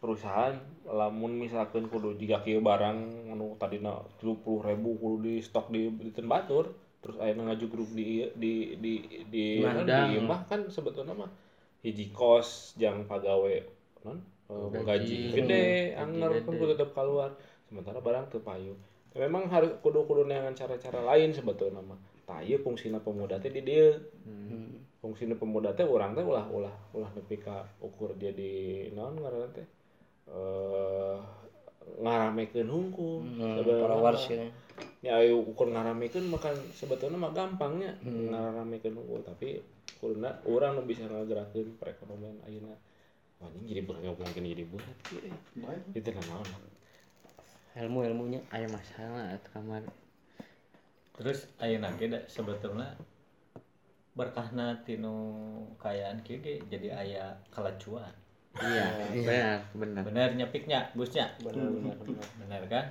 perusahaan lamun misalkan kudu jika kieu barang anu tadina 30.000 kudu di stok di ten batur terus aya ngajugruk di di di di Nah, di, di mah kan sebetulnya mah hiji kos jang pagawe non eh, Gaji. gaji gede anger gede. kudu tetep keluar sementara barang teu payu memang harus kudu kudu dengan cara-cara lain sebetulnya mah tah ieu fungsina pemuda teh di dieu fungsina pemuda teh urang teh ulah ulah ulah nepi ka ukur dia di naon ngaranna teh eh ngaramekeun hungkul Hmm, followers mah. ya. ayo ukur ngaramekeun makan sebetulnya mah gampangnya ngaramekeun hungkul tapi kuduna urang nu bisa ngagerakeun perekonomian ayeuna Wah, ini jadi berat ngomongin jadi berat itu naon Ilmu-ilmunya. Aya masalah eta kamar. Terus ayeuna ge da sebetulnya berkahna tinu kayaan kieu ge jadi aya kalacuan. Iya, benar, benar. bener nyepiknya busnya. Benar benar benar. Benar kan?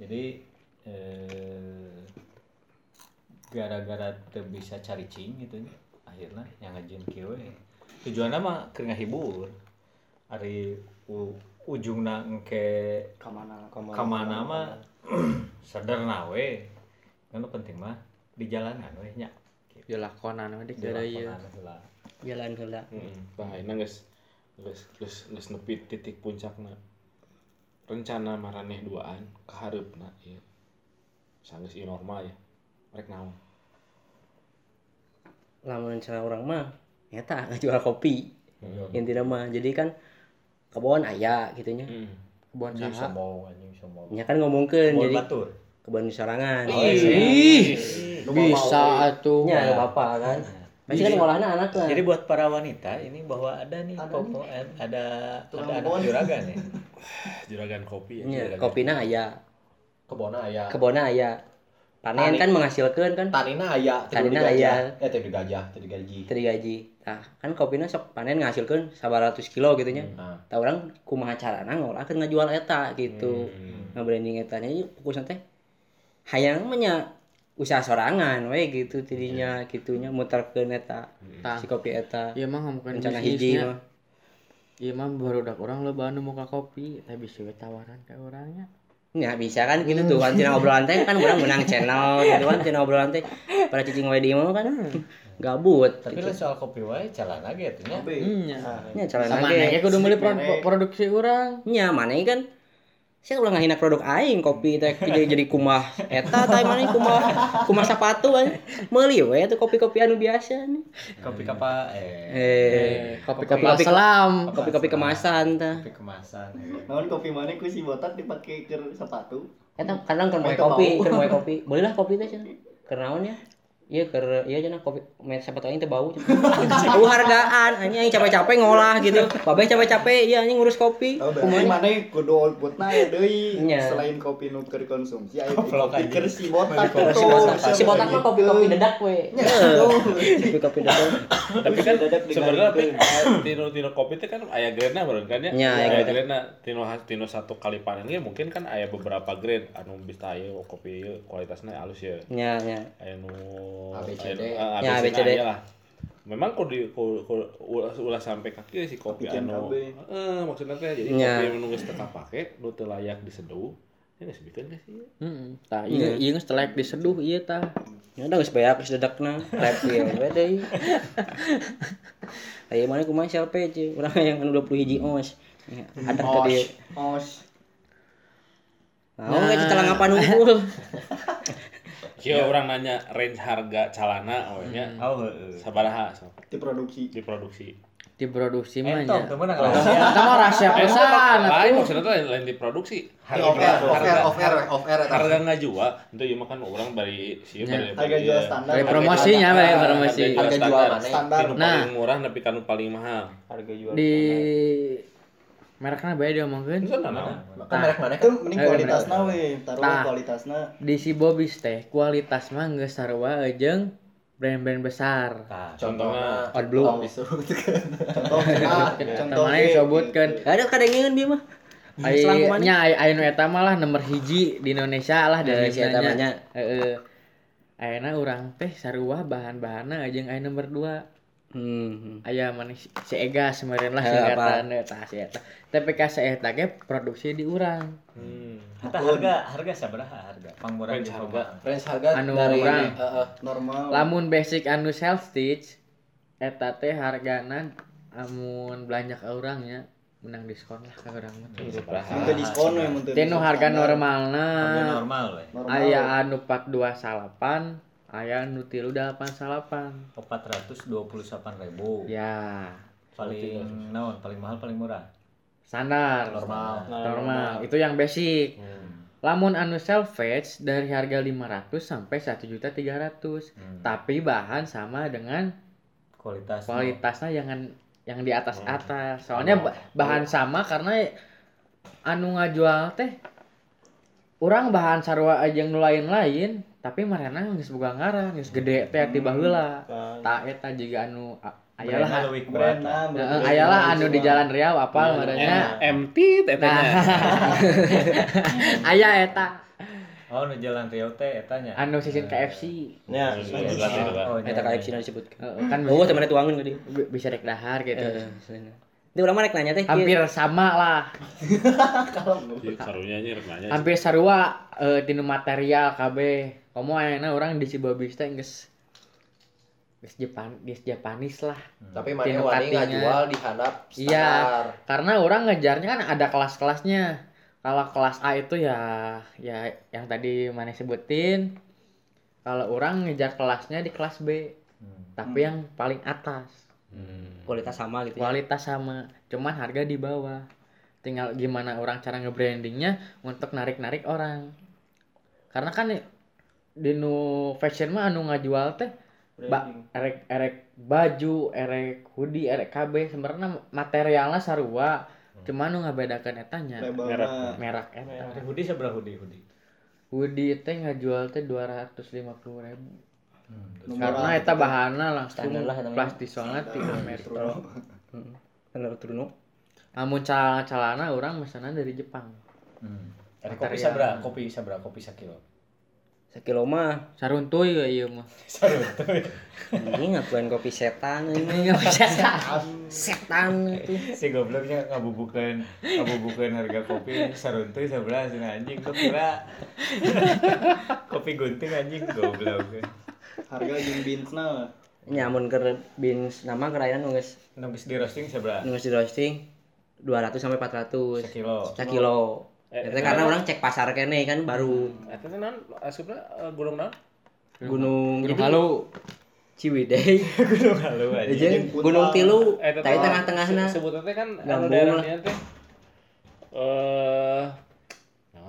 Jadi eh, gara-gara teu bisa cari cing gitu nya akhirnya yang ngajin kieu we. tujuannya mah keur ngahibur. Ari u, ujungna engke Kamana? kamana. mah sederhana we kan nu penting mah di jalanan we nya Di lakonan we dik Di gara ieu. lakonan heula. Jalan heula. Heeh. Tah ayeuna geus geus geus geus nepi titik puncakna. Rencana maraneh duaan ka hareupna ieu. Sanggeus ieu normal ya. Rek naon? Lamun cara orang mah nyata jual kopi. Intinya mah jadi kan kebon aya gitu nya. Hmm. Kebon saha? sombong anjing sombong Nya kan ngomongkeun Kebon jadi batur kebun sorangan. Ih, bisa atuh. Nya ada bapak kan. Pasti kan ngolahna anak lah. Jadi buat para wanita ini bahwa ada nih popo ada ada anak juragan ya. Juragan kopi ya. Juragan. kopina aya, kebona aya kebona aya. Panen Tani. kan menghasilkan kan tanina aya Tanina aya. eh teu digajah teu digaji teu digaji. Nah, kan kopina sok panen ngahasilkeun 900 kilo gitu nya. nah Tah urang kumaha carana ngolahkeun ngajual eta gitu. Hmm. Nge-branding etanya fokusna teh hayang mah nya usaha sorangan we gitu tidinya gitunya muterkeun eta Tah. si kopi eta. Ieu mah ngomongkeun Rencana hiji mah. Ieu mah barudak urang loba anu muka kopi, teh bisa tawaran ka urangnya. Ya bisa kan gitu tuh kan tina obrolan teh kan urang menang channel gitu kan tina obrolan teh pada cicing we di imah kan gabut Tapi gitu. soal kopi wae calana gitu nya. Nya. Nya calana Sama ge. nanya kudu meuli produksi urang. Nya maneh kan saya ulah ngahina produk aing kopi teh jadi jadi kumah eta teh maneh kumah kumah sepatu kan meuli we tuh kopi-kopi anu biasa nih. Kopi kapa eh Eh, Kopi-kopi kopi- selam. kopi-kopi kemasan tah. kopi kemasan. eh. Naon kopi mana ku si botak dipake ke sepatu? Eta kadang Eta kopi, moe kopi. Bolehlah kopi teh cenah. Keur naon ya? Iya keur iya cenah kopi main sepatu aing teh bau. Bau hargaan anjing aing capek-capek ngolah gitu. Babeh capek-capek iya anjing ngurus kopi. Oh, Kumaha? mana kudu outputna ya deui. Nya. Selain kopi nu keur konsumsi Goblok kopi keur si botak Kopi tuh. botak. Si botak mah kopi-kopi dedak we. Kopi-kopi dedak. Tapi kan sebenarnya eh, tino tino kopi teh kan aya grade-na beureun kan ya. Nya, aya aya grade. tino tino satu kali panen ge mungkin kan aya beberapa grade anu bisa aya kopi ieu kualitasna alus ya. Nya nya. Nu ABCD. Ya, ABCD. aya lah memang kok di ku- ulah, ulah sampai kaki si kopi Bikin anu eh maksudnya teh jadi Ya. kopi anu geus teu kapake nu teu layak diseduh Ini geus bikin geus ieu. Heeh. Tah iya iya geus telek diseduh ieu tah. Ya udah geus beak geus dedekna, rap ya we deui. Aya mana kumaha selpe ce, urang yang anu 20 hiji os. Ya, Ada ka dieu. Os. Nah, oh, kita telah ngapan Kieu orang nanya range harga calana we nya. Oh, heeh. Sabaraha sok Diproduksi. diproduksi. Diproduksi mah Entong, nya. rahasia. Eta mah rahasia pesan Lain atuh. maksudnya tuh lain, lain diproduksi. Di off air, off air, off air, off air. Harga nggak jual, itu ieu mah kan orang bari sieun bari Harga jual standar. Bari promosinya bari promosi. Harga jual? Standar. Nah. paling murah tapi kan paling mahal. Harga jual. Di merekna bae diomongkeun. Itu kan naon? Kan merek mana kan? mending Eh, kualitasna we, taruh Nah. kualitasna. Di si Bobis teh kualitas mah geus sarua jeung brand-brand besar. Tah, Contohnya Odd Blue. Tong disebutkan. Contoh A, Contoh contoh mana B. disebutkan Ada kadengeun dia mah. Nya nu eta mah lah nomor hiji di Indonesia lah dari Indonesia eta mah nya. Heeh. Ayeuna urang teh sarua bahan-bahanna jeung ai nomor 2. Hmm. Aya mana si Ega semeureun lah Eh, singkatan eta si eta. Tapi ka si eta ge produksi di urang. Hmm. Eta harga harga sabaraha harga? Pangmurah Range harga. Range harga Anu dari urang. Heeh. normal. Lamun basic anu self stitch eta teh hargana amun belanja ka urang nya menang diskon lah ka urang mah. Itu Mun diskon we mun Tinu diskon harga normalna Harga normal we. Normal. aya anu 428 aya anu 388 428.000. ya. Paling naon? Paling mahal paling murah. standar. Normal. normal. Itu yang basic. Lamun anu salvage dari harga 500 sampai 1.300 Hmm. tapi bahan sama dengan Kualitas. kualitasnya yang yang di atas atas. Soalnya ba- bahan sama karena anu ngajual teh orang bahan sarua aja nu lain-lain tapi marana geus boga ngaran geus gede teh ti baheula. tak eta juga anu ayalah nah, ayalah anu di jalan Riau apa maranya MT tetenya. nah aya eta. Oh, nu jalan Riau teh etanya. anu sisin KFC Nya, Oh, Eta jalan KFC na disebutkeun. Heeh, kan Oh, teman tuangan bi- bisa rek dahar gitu. Ini urang mah rek nanya teh. hampir sama lah. Ieu Karunya nya rek nanya. hampir sarua eh, tinu material KB kamu ayeuna orang di Cibabis teh geus geus Jepan geus Japanis lah Tapi mana wani ngajual di handap Iya. standar. karena orang ngejarnya kan ada kelas-kelasnya kalau kelas A itu ya ya yang tadi mana sebutin kalau orang ngejar kelasnya di kelas B Hmm. tapi yang paling atas Hmm. kualitas sama gitu ya. kualitas sama cuman harga di bawah tinggal gimana orang cara nge-brandingnya untuk narik-narik orang karena kan di nu fashion mah anu ngajual teh ba erek erek baju erek hoodie erek KB sebenarnya materialnya sarua cuman nu ngabedakan etanya Labelna. merek eta hoodie seberapa hoodie hoodie? hoodie teh ngajual teh dua ratus lima puluh ribu Hmm. Karena eta bahanna langsung lah plastis soalnya tiga metro Heeh. Bener Truno. namun calana orang mesanan dari Jepang Hmm. Ada kopi sabra, kopi sabra, kopi sakilo. Sakilo mah saruntuy ya iya mah ini ngakuan kopi setan ini. nggak bisa Setan itu. Si gobloknya ngabubukeun ngabubukeun harga kopi saruntuy sabra cenah anjing kok kira kopi gunting anjing goblok. Harga jeung binsna. Nyamun ke bins nama kerainan nu geus Nu geus di roasting sabra? nu geus di roasting 200 sampai 400 Sakilo. Eh, karena orang cek pasar kene kan baru. Eta teh naon? Asupna eh, gunung naon? gunung Gunung jadi Halu. Ciwidey. Gunung halu anjing. jeung gunung tilu. Eta tadi teh tengah-tengahna se- Sebutna teh kan anu Gambung daerahnya teh. Eh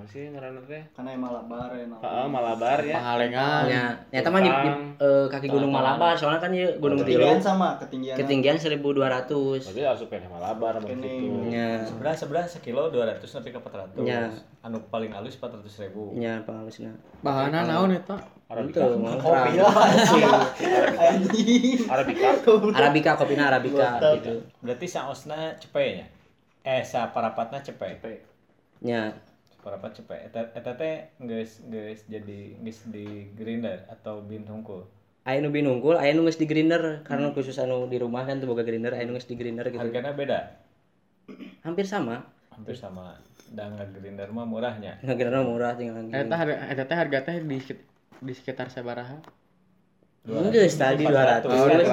naon sih ngaranna teh? Karena emang Malabar ya. Heeh, Malabar ya. Pangalengan nya nyata mah di, di eh, kaki gunung Malabar soalnya kan ya gunung tilu Ketinggian sama ketinggian. ketinggian 1200 Berarti asup kene Malabar begitu. nya Sebelah sebelah sekilo 200 sampai ke 400. Ya. Anu paling halus 400 ribu. nya pangalusna bahanna naon eta itu Kopi lah. Arabica. Arabica kopina Arabica gitu Berarti saosna cepenya. Eh sa parapatna cepe. nya Parapat cepe. Eta eta teh geus geus jadi geus di grinder atau bin hungkul. aya nu binungkul aya nu geus di grinder karena khusus anu di rumah kan tuh boga grinder aya nu geus di grinder gitu Hargana beda. hampir sama Hampir sama. da ngagerinder mah murahnya Ngagirana murah tinggal lagi. Eta harga eta teh harga teh di di sekitar sabaraha? Geus tadi 200. Oh, 200.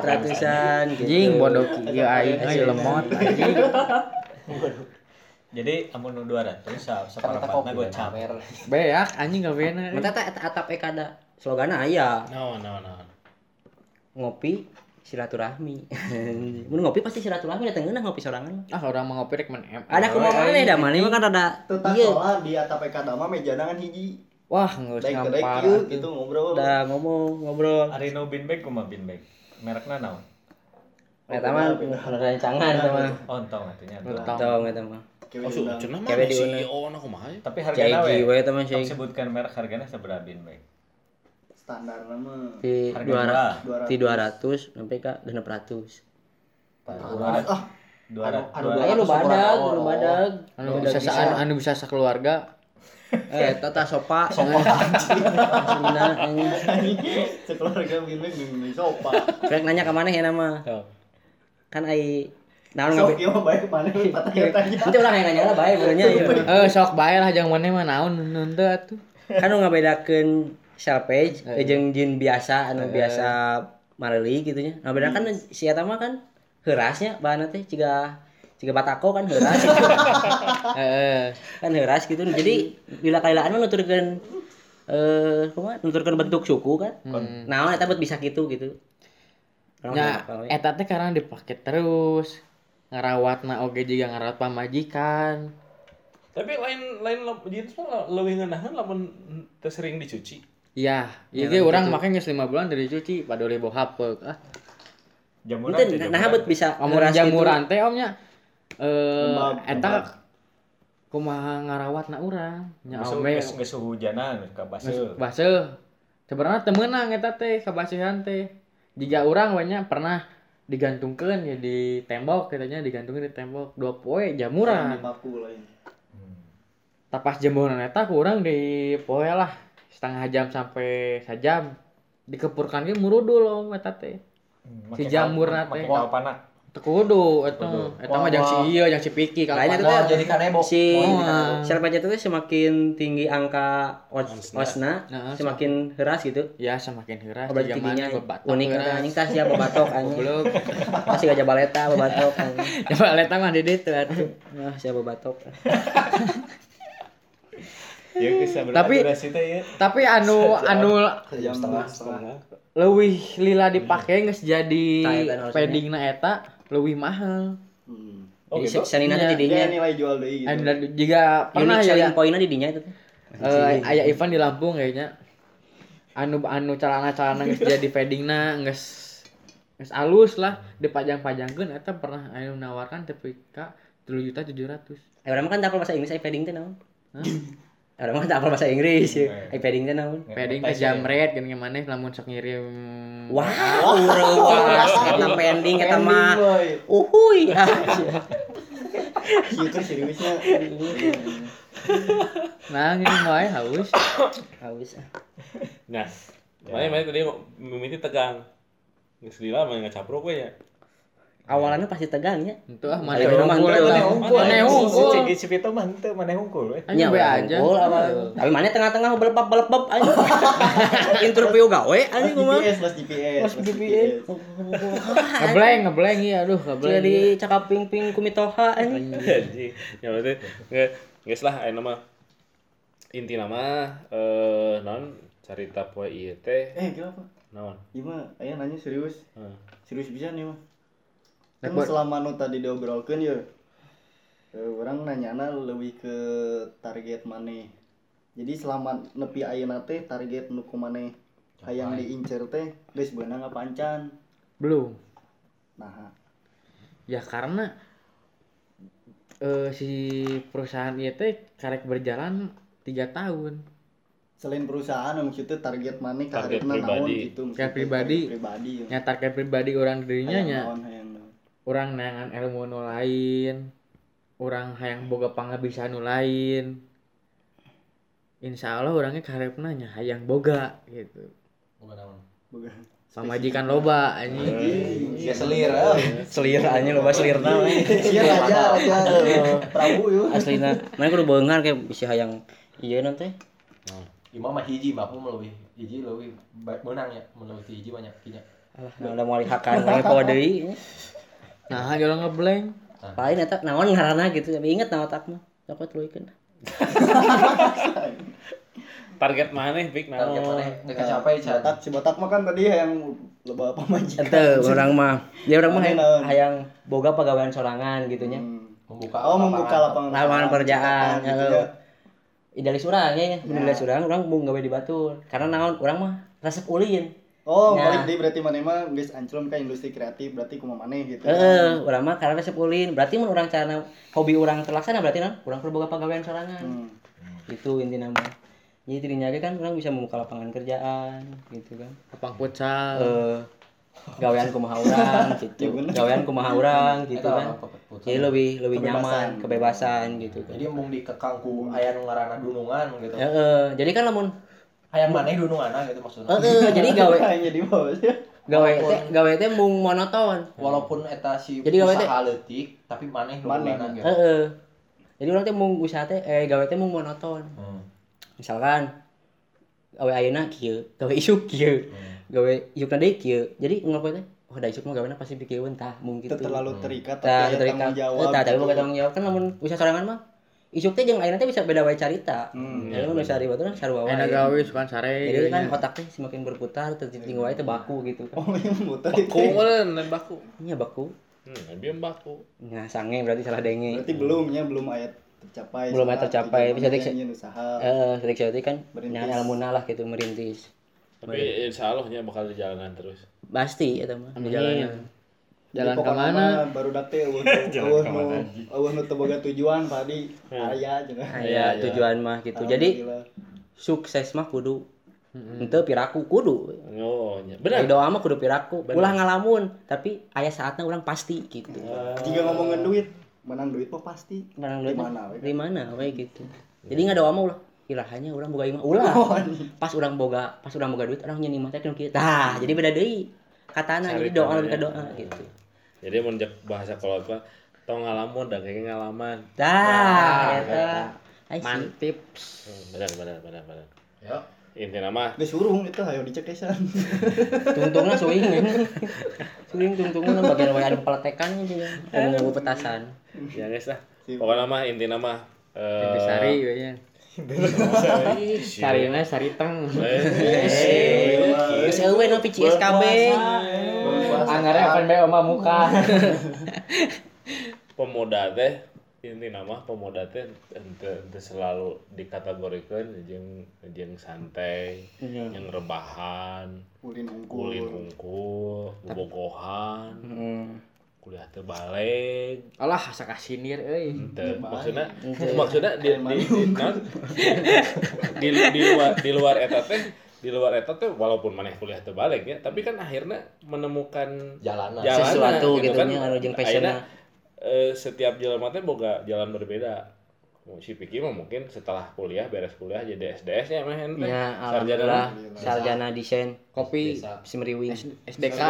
400-an gitu. Anjing bodoh kieu aing euy lemot anjing. jadi amun nu 200 sa eta saparapatna kopi gocap. Beak anjing gawena. Mata eta atap ekada. Sloganna aya. Naon naon naon. Ngopi silaturahmi. Mun ngopi pasti silaturahmi datang ngeunah ngopi sorangan. Ah orang mau ngopi rek men em. Ada kumaha maneh da maneh mah kan ada iya. soal di atap PK mah mejana kan hiji. Wah geus Daik ngampar. gitu ngobrol. Udah ngomong ngobrol. ari nu bin bag kumaha bin bag merekna naon Eta mah rancangan eta mah. ontong artinya Ontong. Tong eta mah. Oh, diundang. cenah mah Kewe si diundang. CEO na kumaha ya? tapi hargana we we eta mah Sok sih. sebutkan merek hargana seberapa bin bag standar mah Di Harga 200 di 200 sampai ke 600. ah dua ratus anu Aya nu badag, nu badag. Anu bisa sa anu, anu bisa sakeluarga. Eh, tata sopa. Sopa. Aslinya anjing. sekeluarga begini begini sopa. Rek nanya ke mana ya nama? Kan ai naon Sok ngabe. ieu mah bae mana patah tanya. Nanti ulah yang nanya lah bae benernya ieu. Eh sok bae lah jangan mana mah naon nun teu atuh. Kan nu ngabedakeun self page jeung jin biasa anu biasa mareli gitu nya. Ngabedakan si eta mah kan heurasnya bahanna teh ciga ciga batako kan heuras. Heeh. kan heuras gitu. Jadi bila kailaan mah nuturkeun eh kumaha nuturkeun bentuk suku kan. Naon eta bisa gitu gitu. Orang we. eta teh karena dipake terus. Ngarawatna oge juga ngarawat pamajikan. Tapi lain lain jeans mah leuwih ngeunaheun lamun teu sering dicuci. Iya, iya ge urang make geus 5 bulan dari cuci padahal bawa hapeuk. Ah, jamuran Itu teh, nah jamuran. buat bisa amun nguras gitu. jamuran teh omnya eh eta kumaha ngarawatna urang. Nya ome geus geus hujanan ka baseuh baseuh. Sebenarnya teu meunang eta teh kabasihan teh. Jika urang we nya pernah digantungkeun ya di tembok katanya digantungkeun di tembok dua poe jamuran. paku lain. Tapas jamuran eta ku urang di poe lah setengah jam sampai sajam dikepurkan ge murudul om eta teh. Hmm, Si teh. kalpanak Teu kudu eta eta mah jang si ieu jang si Piki kalau Lainnya tuh jadi kanebo. si Oh. self page itu semakin tinggi angka os- osna, Nah, semakin heras gitu. ya semakin Jiga mana tidinya bebatok unik eta anjing tas ya bebatok anjing. Goblok. Masih gajah baleta bebatok anjing. Coba lihat mah di ditu atuh. Nah, siapa bebatok. ya bisa Tapi- ya Tapi anu anu leuwih lila dipake geus jadi harusnya. paddingna eta leuwih mahal. Hmm. Oh, Jadi gitu? sanina Iya, teh di dinya. Kayak nilai jual deui gitu. Ada juga pernah Unik ya selling pointnya di dinya itu eh aya event di Lampung kayaknya. Anu anu calana-calana geus jadi paddingna geus geus alus lah dipajang-pajangkeun eta pernah anu nawarkan tapi ka 3 juta 700. Eh urang mah kan tak hafal bahasa Inggris ai padding teh naon? Urang mah tak bahasa Inggris. ya. Ai padding teh naon? Padding teh jamret gini gimana lamun sok ngirim Wow, reuas eta pending eta mah. Uhuy. Ieu teh seriusnya. Nah, ngirim wae haus. Haus. ah. Nah, makanya makanya tadi mimiti tegang. Geus lila mah ngacaprok we ya. Awalannya pasti tegang ya. Itu ah mana Ayo, hungkul. mantel lah. Mana hungkul. si si Vito mah henteu maneh hungkul we Anjing be aja. unggul. Tapi mana tengah-tengah belepap belepap anjing. Interview gawe anjing mah. GPS, mas GPS. Mas GPS. Ngebleng, ngebleng iya aduh, ngebleng. di cakaping ping kumitoha anjing. Anjing. Ya berarti nge geus lah aya nama inti nama eh naon carita poe ieu teh Eh, kenapa? naon? Iya mah, aya nanya serius. Serius bisa nih mah. Kan selama nu tadi diobrolkeun ya. eh, orang nanyana lebih ke target maneh. Jadi selama nepi ayeuna teh target nu kumaneh hayang diincer teh geus beunang ngapancan. Belum. Nah, Ya karena eh si perusahaan ieu teh karek berjalan tiga tahun. selain perusahaan maksudnya target maneh Target karetna naon pribadi. gitu. Target pribadi. pribadi. ya. Ya target pribadi orang dirinya Hayang nya naon, hayang naon. Orang neangan ilmu nu lain. Orang hayang boga pangabisa nu lain. Insya Allah orangnya karepna nya hayang boga gitu. Boga pamajikan loba anjing Ya selir. eh. seliranya loba selirna we. Sia raja raja Prabu yuk. aslina mana kudu beungar kayak bisa hayang iya nanti Imam mah hiji makmum lebih hiji lebih menang ya menang hiji banyak kinya. alah udah mau lihakan lagi poe nah jalan ngeblank. Lain eta naon ngaranna gitu tapi inget na otak mah. Cokot tuluikeun target mana pik Target mana? Nggak kecapai can. Botak si botak mah kan tadi yang loba pamajikan. Ente orang mah. Dia orang mah hayang, boga pegawaian sorangan gitu nya Hmm. Membuka Oh membuka lapangan. lapangan pekerjaan gitu heeh. ya. idealis ya. Idealis urang urang mau gawe di batur karena naon urang mah resep ulin Oh, Ya. balik deui berarti mana mah geus anclum ka industri kreatif berarti kumaha maneh gitu. Heeh, urang mah karena resep ulin. Berarti mun urang cara hobi urang terlaksana berarti naon? Urang perlu boga pagawean sorangan. Hmm. Itu intinya mah. Jadi tidinya ge kan urang bisa membuka lapangan kerjaan gitu kan. lapang futsal Eh gawean kumaha urang gitu. Gawean kumaha urang gitu kan. Jadi lebih lebih Kebebasan. nyaman, kebebasan gitu kan. Jadi embung dikekang ku aya nu ngaranna dunungan gitu. Heeh, jadi kan lamun Hayang maneh dununganna gitu maksudnya. heeh, jadi gawe Hanya di bawah ya. gawe teh gawe teh mung monoton. Walaupun eta si Jadi gawe teh- usaha leutik tapi maneh Maneh. gitu. Heeh. Jadi urang teh mung usaha teh eh gawe teh mung monoton. Hmm. misalkan gawe ayeuna kieu gawe isuk kieu gawe isukna deui kieu jadi ngapain teh oh da isuk mah gaweana pasti pikireun tah mung Itu gitu terlalu terikat tapi dari aya tanggung jawab. tah tapi gitu. tanggung jawab kan lamun usaha sorangan mah isuk teh jeung ayeuna teh bisa beda wae carita. Hmm. jadi mun usaha di baturan sarua wae. Enak gawe sukan sare jadi kan otak teh semakin berputar tertinggi wae teh baku gitu kan. Oh, yang muter itu. baku meureun lain baku. Nya baku. Hmm bieu baku. Nah sange berarti salah denge. Berarti belum ya, belum ayat tercapai. Belum ayat tercapai. Bisa dik- usaha. eh sedik-sedik kan Merintis. nyahan ilmu lah gitu merintis. Tapi insya Allah nya bakal di jalanan terus. Pasti eta mah. Di jalanan jalan ke mana baru dak teh eueuh nu eueuh nu teu boga tujuan tadi aya cenah. aya tujuan mah gitu. Jadi sukses mah kudu. Ente piraku kudu. Oh nya Bener. benar doa mah kudu piraku. Ulah ngalamun tapi aya saatnya orang pasti gitu. Jika ngomongin duit menang duit mah pasti. Di duit mana we di mana gitu. Jadi nggak doa mah ulah. Ilahanya orang boga imah ulah. Pas orang boga pas orang boga duit orang nyanyi mah teh kieu tah jadi beda deui. Katana jadi doa lebih ke doa gitu jadi mun jek bahasa kolot mah tong ngalamun da kayak ngalaman. Ai, sih. mantip. Hmm, benar benar benar benar. Ya. intinya mah geus urung itu hayo dicek esan tungtungna suing kan suing tungtungna bagian wae anu peletekan juga anu petasan. Ya guys lah pokoknya mah intinya mah eh sari Ih, sia. sarina sari teng. Eh, Geus eueuh nu pici SKB. anggarnya open BO mah muka. Pemuda teh inti nama pemuda teh ente, ente selalu dikategorikan jeung jeung santai yang rebahan ulin unggul kulin unggul bobogohan Heeh. kuliah teh balik alah asa kasinir euy. Maksudnya maksudnya di di di, di, di luar di luar eta teh di luar eta teh walaupun maneh kuliah teh balik ya tapi kan akhirnya menemukan Jalanan. jalanan, Sesuatu gitu kan. nya anu jeung Akhirnya, passionna. eh, setiap jalan mata boga jalan berbeda si Piki mah mungkin setelah kuliah beres kuliah jadi SDS nya mah ente. Ya, sarjana alhamdulillah sarjana desain kopi. Simriwing. SDK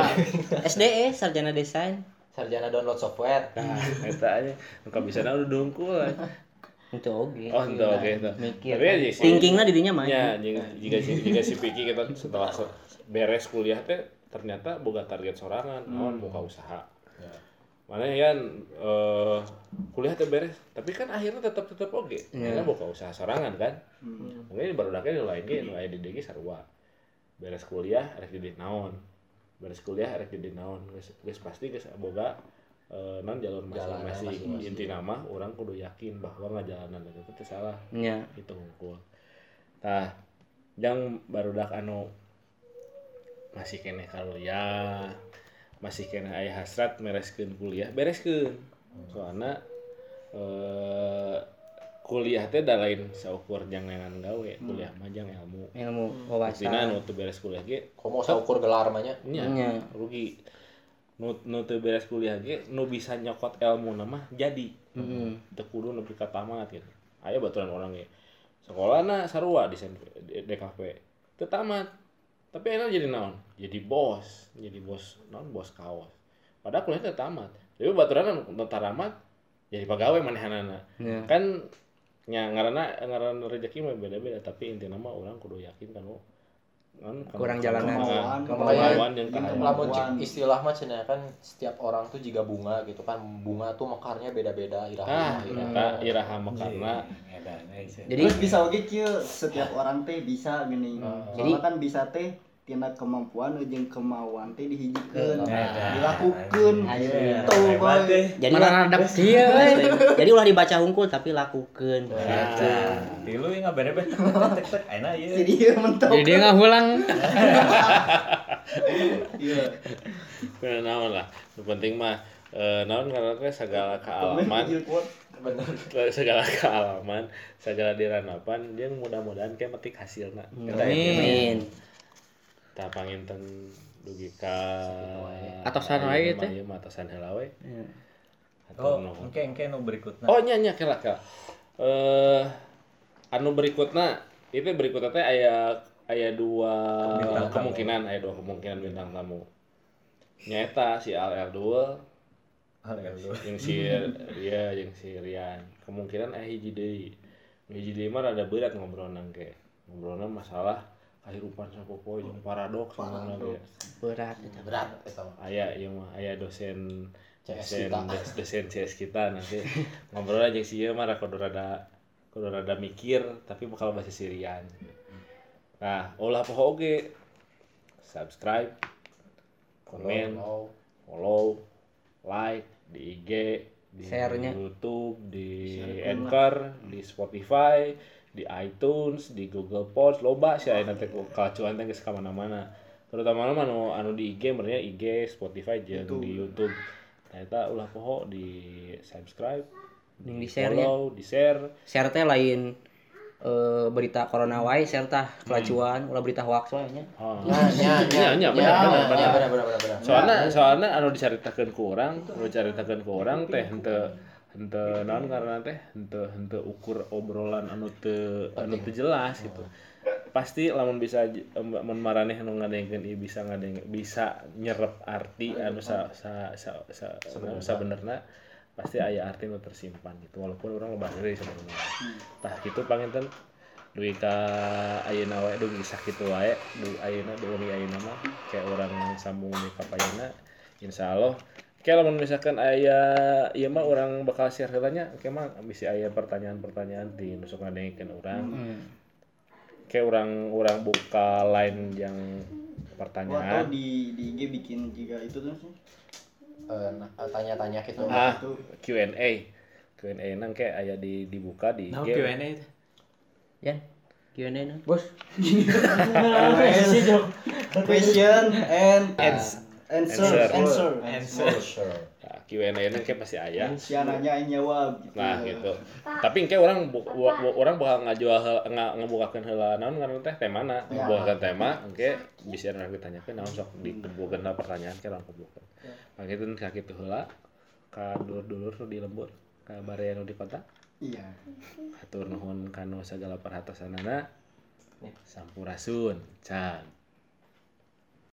SDE sarjana desain. Sarjana download software. nah eta aja engkau bisa udah dungkul Itu oge. oh itu oke itu. Mikir. tapi ya sih Thinkingna didinya mah. ya jika jika si jika si Piki kita setelah se- beres kuliah teh ternyata boga target sorangan naon buka usaha. Mana ya eh kuliah teh beres tapi kan akhirnya tetap tetap oke. Karena buka usaha sorangan kan. Mungkin baru daknya nu lain ge nu aya di dieu ge sarua. Beres kuliah rek jadi naon. Beres kuliah rek jadi naon. Geus geus pasti geus boga eh, non jalur masing-masing masing-masing. inti nama orang kudu yakin bahwa ngajalanan itu teh salah Nya. itu unggul tah yang baru dak anu masih kene kuliah masih kene aya hasrat mereskeun kuliah bereskeun soalnya eh kuliah teh da lain saukur jangan gawe kuliah mah jang ilmu Ilmu wawasan. nu teu beres kuliah ge Komo saukur gelar mah Nya. rugi nu nu teu beres kuliah ge nu bisa nyokot ilmu nama jadi. Heeh. teu kudu nepi ka tamat gitu aya baturan orang ge. Sekolahna sarua di DKP teu tamat. Tapi enak jadi naon? Jadi bos. Jadi bos naon bos kaos. Padahal kuliah teh tamat. Tapi baturan nu taramat jadi pegawai manehanana Ya. kan nya ngaranna ngaranna rezeki mah beda-beda. Tapi intinya mah orang kudu yakin kan oh, kan Kurang jalanan. Kemauan, yang lamun istilah mah cenah kan setiap orang tuh jika bunga gitu kan. Bunga tuh mekarnya beda-beda ah iraha. iraha. kita iraha karena Jadi Terus bisa oke kieu setiap orang teh bisa gini. Jadi- Soalnya kan bisa teh tina kemampuan jeung kemauan teh dihijikeun, dilakukeun. Iya. Gitu, boy. jadi dia euy. jadi ulah dibaca hungkul tapi lakukeun gitu. Tilu yang nggak beres enak ya Jadi ieu mentok. Jadi dia ngulang. Iya. Nah, naon lah. Penting mah eh, naon karena teh segala kealaman, segala kealaman, segala diranapan, jeung mudah-mudahan kayak metik hasilna. Kita amin Tah panginten dugi ka Atasan wae teh. Ieu mah atasan heula we. oh engke engke nu berikutnya Oh nya nya kela kela. Eh anu berikutna itu berikutnya teh aya aya dua Bintang kemungkinan aya dua kemungkinan bintang tamu. Nyata si Al Eldul hal yang si dia yang si Rian kemungkinan aya hiji deui. Nu Hiji deui mah rada berat ngobrolna ge. Ngobrolna masalah kehidupan sapopo jeung paradoks ngomongna ge. berat eta. berat eta mah. Aya ieu mah aya dosen CS dosen kita. dos- dosen CS kita nanti ngobrol aja sih ya mah kudu rada kudu rada mikir tapi bakal bahasa Sirian nah olah poho oge subscribe komen follow like di IG di Share-nya. YouTube di Anchor di Spotify di iTunes di Google Post loba sih nanti kacuan teh geus ka mana-mana. Terutama mah anu anu di IG merenya IG Spotify jeung di YouTube. Eta ulah poho di subscribe Jeung di share nya. follow di share share teh lain eh, berita corona wae share tah kelacuan ulah berita hoax wae nya. Oh. Nya nya nya. Bener nya, bener bener bener bener bener. soalnya soalnya anu dicaritakeun ku urang anu dicaritakeun ku urang teh henteu henteu naon karena teh henteu henteu ukur obrolan anu teu anu teu jelas gitu. Pasti lamun bisa mun maraneh anu ngadengkeun ieu bisa ngadeng bisa nyerep arti anu sa sa sa sa sabenerna pasti aya arti nu tersimpan gitu. Walaupun orang loba deui sebenarnya. Tah kitu panginten dugi ka ayeuna wae dugi sakitu wae du ayeuna dugi ayeuna mah kayak orang sambung di kapayana insyaallah kayak lamun misalkan aya ieu mah orang bakal share heulanya kayak mah bisa aya pertanyaan-pertanyaan di nusuk ngadengkeun urang kayak orang orang buka line yang pertanyaan tau di di IG bikin juga itu tuh sih. Eh, nah, tanya-tanya gitu. ah Itu. Q&A Q&A nang kayak aya di dibuka di nah IG Q&A itu Yan Q&A na. Bos. Question and Ans- answer answer. answer. Sure. Nah, Q&A nang kayak pasti aya Si nanya yang jawab gitu. Nah gitu. Tapi engke orang bu, bu, bu- orang bakal ngajual nga, ngebukakeun heula naon ngaran teh temana. Ya. Ngebukakeun tema engke bisa urang ditanyakeun naon sok dibukakeun pertanyaan ke orang kebukakeun. Panggitun ka kitu heula ka dulur-dulur di lembur ka barea nu di kota. Iya. Hatur nuhun kanu sagala perhatosanana. Sampurasun. Can.